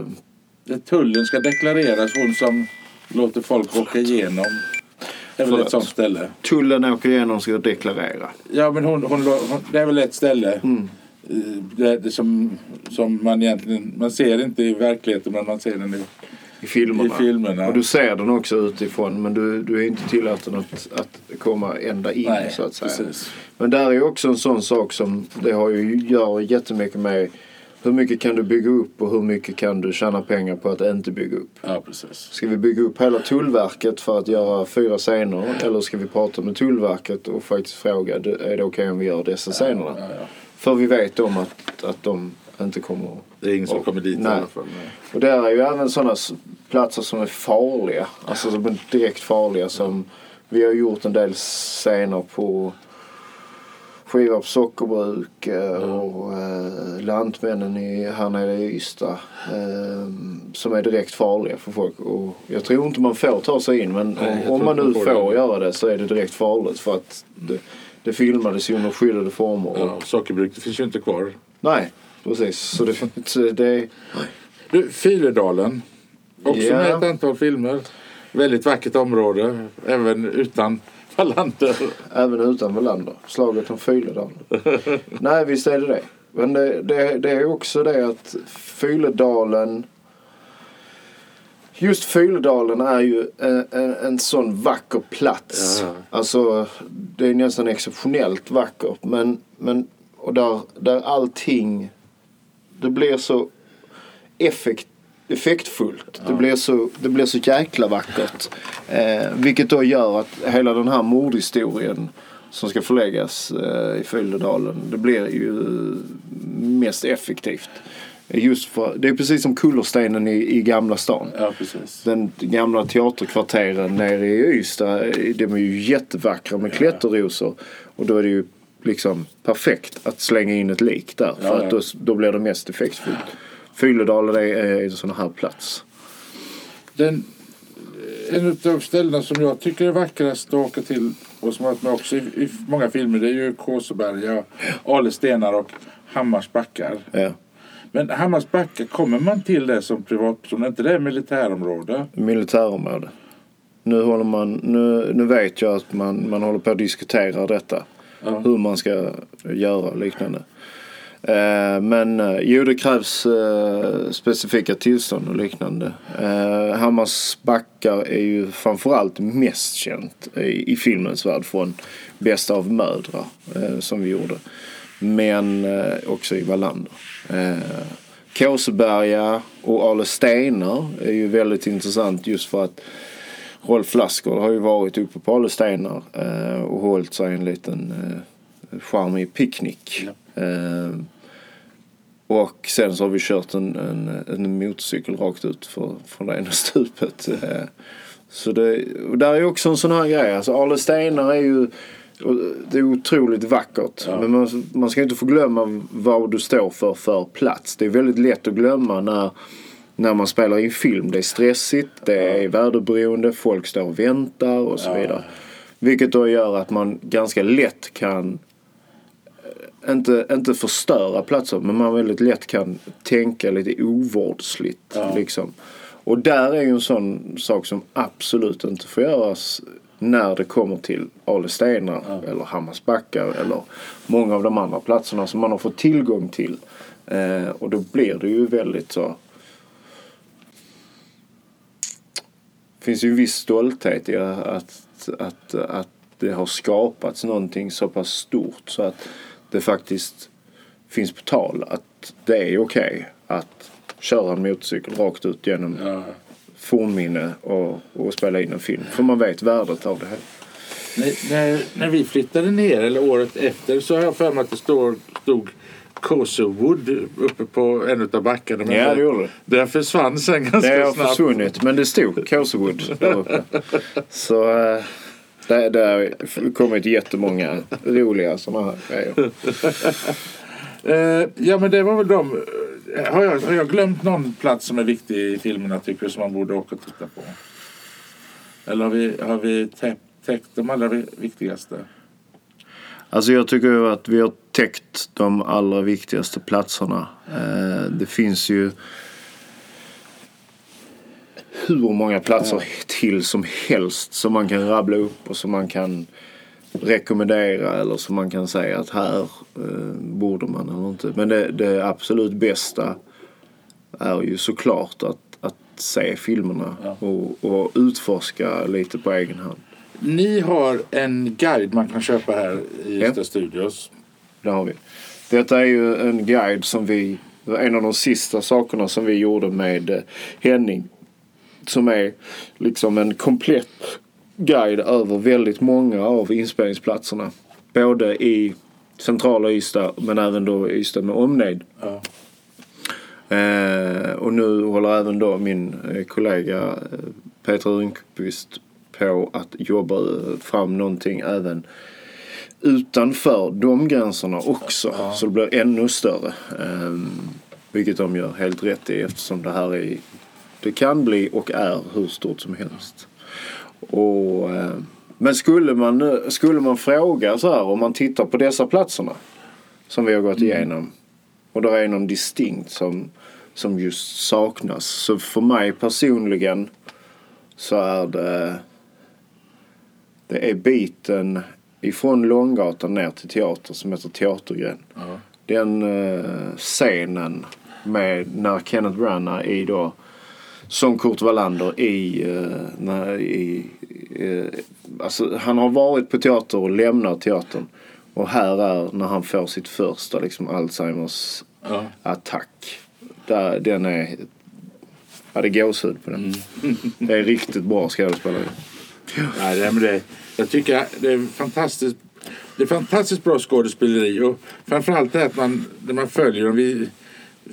Tullen ska deklareras, hon som låter folk åka igenom. Det är väl ett sånt ställe. tullen åker igenom och ska deklarera. Ja men hon, hon, hon, det är väl ett ställe. Mm. eh, Det, det som, som man egentligen, man ser inte i verkligheten men man ser den i, I filmerna. i filmerna. Och du ser den också utifrån men du, du är inte tillåten att, att komma ända in Nej, så att säga. precis. Men där är också en sån sak som det har ju, gör jättemycket med hur mycket kan du bygga upp och hur mycket kan du tjäna pengar på att inte bygga upp. Ja precis. Ska vi bygga upp hela Tullverket för att göra fyra scener eller ska vi prata med Tullverket och faktiskt fråga "Du, är det okej om vi gör dessa scenerna? Ja, ja. För vi vet om att, att de inte kommer Det är ingen som Och- kommer dit i nej. alla fall. Nej. och där är ju även sådana platser som är farliga. Alltså som är direkt farliga. Som vi har gjort en del scener på Skivarps sockerbruk eh, och eh, Lantmännen i, här nere i Ystad. Eh, som är direkt farliga för folk. Och jag tror inte man får ta sig in men Nej, om, man nu får, får det. göra det så är det direkt farligt. För att det, det filmades ju under skyddade former. Och, Ja, och sockerbruk det finns ju inte kvar. Nej, precis. Så det, det Du, Fyledalen. Också Ja. med ett antal filmer. Väldigt vackert område. Även utan Wallander. Även utan Wallander. Slaget om Fyledalen. Nej, visst är det det. Men det, det, det är också det att Fyledalen... Just Fyledalen är ju en, en, en sån vacker plats. Ja. Alltså, det är nästan exceptionellt vackert. Men, men och där, där allting... Det blir så effekt, effektfullt. Det, blir så, det blir så jäkla vackert. Eh, vilket då gör att hela den här mordhistorien som ska förläggas eh, i Fyldedalen. Det blir ju mest effektivt. Just för, det är precis som kullerstenen i, i Gamla stan. Ja, precis. Den gamla teaterkvarteren nere i Ystad, de är ju jättevackra med klätterrosor. Och då är det ju liksom perfekt att slänga in ett lik där. För Ja, ja. att då, då blir det mest effektfullt. Fyledalen är, är en sån här plats. Den, en av ställena som jag tycker är vackrast att åka till och som har varit med också i, i många filmer det är ju Kåseberga, Alestenar och Hammars backar. Ja. Men Hammars backar, kommer man till det som privatperson? Är inte det militärområde? Militärområde. Nu, håller man, nu, nu vet jag att man, man håller på att diskutera detta. Ja. Hur man ska göra liknande. Eh, men eh, jo, det krävs eh, specifika tillstånd och liknande. Hammars backar är ju framförallt mest känt i, filmens värld från Bästa av mödrar som vi gjorde. Men också i Wallander. Kåseberga och Ale Stenar är ju väldigt intressant just för att Rolf Lassgård har ju varit uppe på Ale Stenar och hållit sig en liten charmig picknick. Eh, och sen så har vi kört en, en, en motorcykel rakt ut för, från det ena stupet. Eh, så det, där är också en sån här grej. Alltså Ale Stenar är ju det är otroligt vackert. Ja. Men man, man ska inte få glömma vad du står för för plats. Det är väldigt lätt att glömma när, när man spelar in film. Det är stressigt, det är väderberoende, folk står och väntar och så Ja. vidare. Vilket då gör att man ganska lätt kan inte, inte förstöra platser men man väldigt lätt kan tänka lite ovårdsligt. Ja. Liksom. Och där är ju en sån sak som absolut inte får göras när det kommer till Ale Stenar eller Hammarsbackar eller många av de andra platserna som man har fått tillgång till. Eh, och då blir det ju väldigt så Det finns ju en viss stolthet i att, att, att det har skapats någonting så pass stort så att det faktiskt finns på tal att det är okej att köra en motorcykel rakt ut genom Ja. fornminne och, och spela in en film. För man vet värdet av det här. När, när, när vi flyttade ner, eller året efter, så har jag för mig att det står, stod Kosowood uppe på en av backarna. Men Ja, det gjorde det. det försvann sen ganska Det har snabbt. försvunnit men det stod Kåsewood där uppe. Så eh, det, det har kommit jättemånga roliga sådana här grejer. Eh, ja men det var väl de. Eh, Har jag, har jag glömt någon plats som är viktig i filmerna tycker du som man borde åka och titta på? Eller har vi, har vi täckt, täckt de allra vi- viktigaste? Alltså jag tycker att vi har täckt de allra viktigaste platserna. Eh, det finns ju hur många platser till som helst som man kan rabbla upp och som man kan rekommendera eller som man kan säga att här eh, borde man eller inte. Men det, det absolut bästa är ju såklart att, att se filmerna Ja. och, och utforska lite på egen hand. Ni har en guide man kan köpa här i Ja. Ystad Studios. Det har vi. Detta är ju en guide som vi, en av de sista sakerna som vi gjorde med eh, Henning. Som är liksom en komplett guide över väldigt många av inspelningsplatserna. Både i centrala Ystad men även då Ystad med omnejd. Ja. Eh, och nu håller även då min eh, kollega eh, Peter Rundqvist på att jobba eh, fram någonting även utanför de gränserna också. Så det blir ännu större. Eh, vilket de gör helt rätt i eftersom det här är, det kan bli och är hur stort som helst. Och, eh, men skulle man, eh, skulle man fråga så här om man tittar på dessa platserna som vi har gått igenom och det är någon distinkt som, som just saknas. Så för mig personligen så är det det är biten ifrån Långgatan ner till teater som heter Teatergren. Ja. Den eh, scenen med när Kenneth Branagh är då som Kurt Wallander i, eh, när, i eh, alltså han har varit på teater och lämnar teatern. Och här är när han får sitt första liksom Alzheimers Ja. attack. Där, den är... Ja, det är gåshud på den. Det är riktigt bra skådespelare. Nej, det, men det, jag tycker det är fantastiskt. Det är fantastiskt bra skådespeleri och framförallt det här att man, när man följer dem. Vi,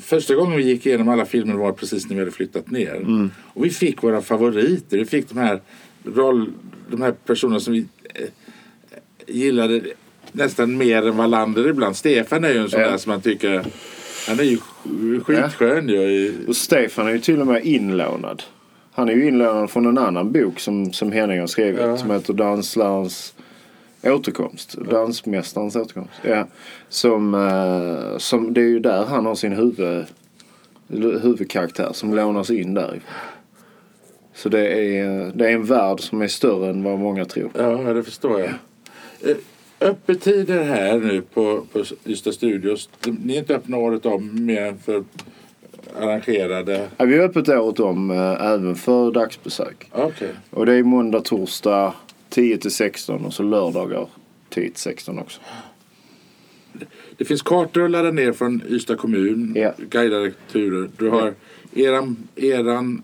första gången vi gick igenom alla filmer var precis när vi hade flyttat ner. Och vi fick våra favoriter. Vi fick de här, roll, de här personerna som vi eh, gillade nästan mer än Wallander ibland. Stefan är ju en sån Ja. där som man tycker, han är ju skitskön ju. i- Och Stefan är ju till och med inlånad. Han är ju inlånad från en annan bok som, som Henning har skrivit. Ja. Som heter Danslarens återkomst. Dansmästarens återkomst. Ja. Som, eh, som, det är ju där han har sin huvud, huvudkaraktär som lånas in därifrån. Så det är, det är en värld som är större än vad många tror. Ja, det förstår jag. Eh, öppettider här nu på, på Ystad Studios. Ni är inte öppna året om mer än för arrangerade? Ja, vi är öppet året om eh, även för dagsbesök. Okej. Och det är måndag, torsdag 10 till 16 och så lördagar 10 till 16 också. Det finns kartor att ladda ner från Ystad kommun. Ja. Guidade turer. Du har eran, eran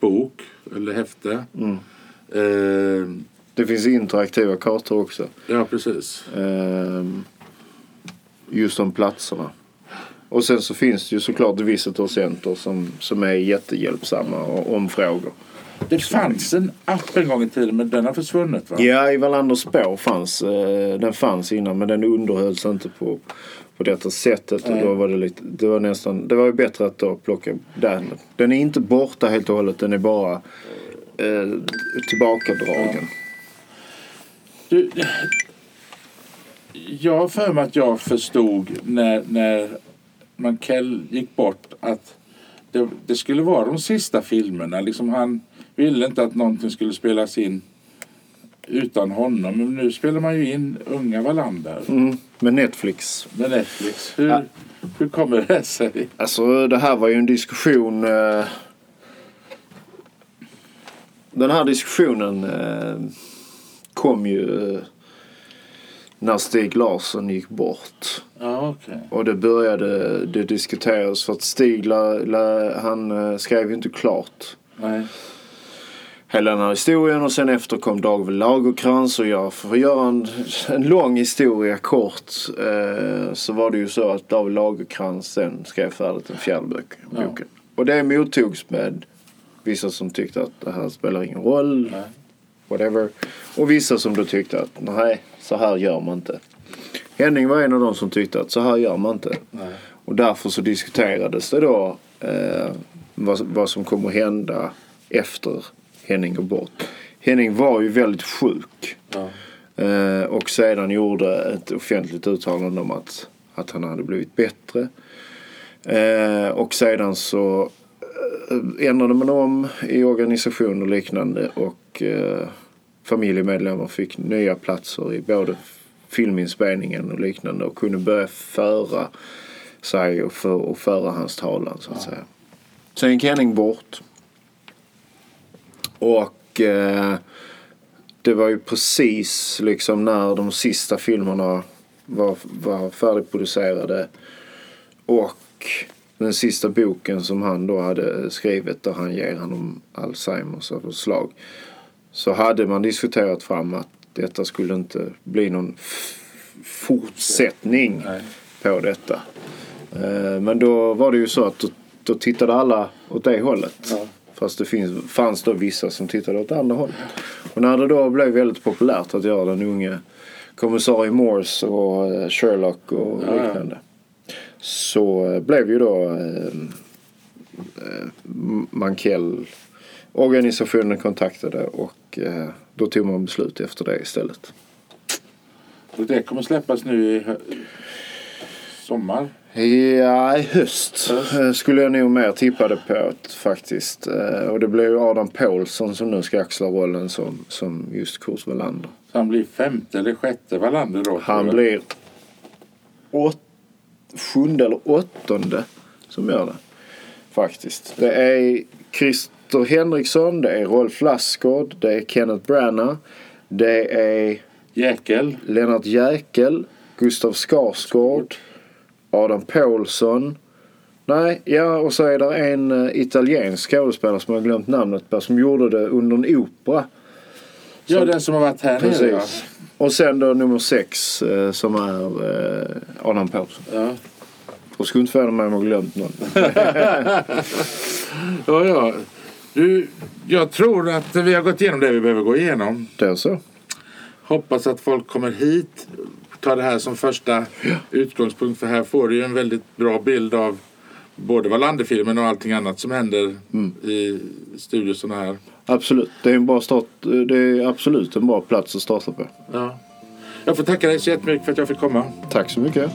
bok eller häfte. Mm. Eh, Det finns interaktiva kartor också. ja, precis. Ehm, just om platserna. Och sen så finns det ju såklart Visitor Center som, som är jättehjälpsamma om frågor. Det fanns en app en gång i tiden men den har försvunnit va? Ja, i Wallanders spår fanns, eh, den fanns innan men den underhölls inte på, på detta sättet. Och då var det, lite, det var nästan, det var ju bättre att då plocka den. Den är inte borta helt och hållet, den är bara eh, tillbakadragen. Du, jag har för mig att jag förstod när, när Mankell gick bort att det, det skulle vara de sista filmerna. Liksom han ville inte att någonting skulle spelas in utan honom. Men nu spelar man ju in unga Wallander Mm, med Netflix. med Netflix. Hur, Ja. hur kommer det sig? Alltså det här var ju en diskussion. Eh, den här diskussionen eh, kom ju eh, när Stig Larsson gick bort. Ja, okej. Och det började det diskuteras för att Stig la, la, han eh, skrev ju inte klart Nej. Hela den här historien och sen efter kom David Lagerkrans och jag för att göra en, en lång historia kort eh, så var det ju så att David Lagerkrans sen skrev färdigt den fjärde bok, Ja. boken. Och det mottogs med vissa som tyckte att det här spelar ingen roll, Nej. whatever. Och vissa som då tyckte att nej, så här gör man inte. Henning var en av de som tyckte att så här gör man inte. Nej. Och därför så diskuterades det då eh, vad, vad som kommer hända efter Henning går bort. Henning var ju väldigt sjuk. Ja. Eh, och sedan gjorde ett offentligt uttalande om att, att han hade blivit bättre. Eh, och sedan så eh, ändrade man om i organisation och liknande och eh, familjemedlemmar fick nya platser i både filminspelningen och liknande och kunde börja föra sig och, för, och föra hans talan så att säga. Sen gick Henning bort. Och eh, det var ju precis liksom när de sista filmerna var, var färdigproducerade. Och den sista boken som han då hade skrivit där han ger honom Alzheimers av slag. Så hade man diskuterat fram att detta skulle inte bli någon fortsättning Nej. på detta. Eh, Men då var det ju så att då, då tittade alla åt det hållet. Ja. Fast det finns, fanns då vissa som tittade åt andra hållet. Och när det då blev väldigt populärt att göra den unge kommissarie Morse och eh, Sherlock och Ja, ja. liknande. Så eh, blev ju då eh, eh, Mankell organisationen kontaktade och eh, då tog man beslut efter det istället. Och det kommer släppas nu i sommar. Ja, i höst Höst. eh, skulle jag nog mer tippa det på faktiskt. Eh, Och det blir ju Adam Paulsson som nu ska axla rollen som, som just Kurt Wallander. Så han blir femte eller sjätte Wallander då. Han blir åt, sjunde eller åttonde som gör det. Faktiskt. Det är Christer Henriksson, det är Rolf Lassgård, det är Kenneth Branagh, det är Jäkel. Lennart Jäkel, Gustav Skarsgård, Adam Paulsson. Nej, ja och så är det en uh, italiensk skådespelare som jag glömt namnet på som gjorde det under en opera. Ja, Som- den som har varit här nere. Ja. Och sen då nummer sex eh, som är eh, Adam Paulsson. Ja. Och skulle inte förvåna mig om jag glömt någon. ja, ja. Du, jag tror att vi har gått igenom det vi behöver gå igenom. Det är så. Hoppas att folk kommer hit. Ta det här som första utgångspunkt. För här får du ju en väldigt bra bild av både Wallander-filmen och allting annat som händer Mm. i studiosarna här. Absolut. Det är en bra start. Det är absolut en bra plats att starta på. Ja. Jag får tacka dig så jättemycket för att jag fick komma. Tack så mycket.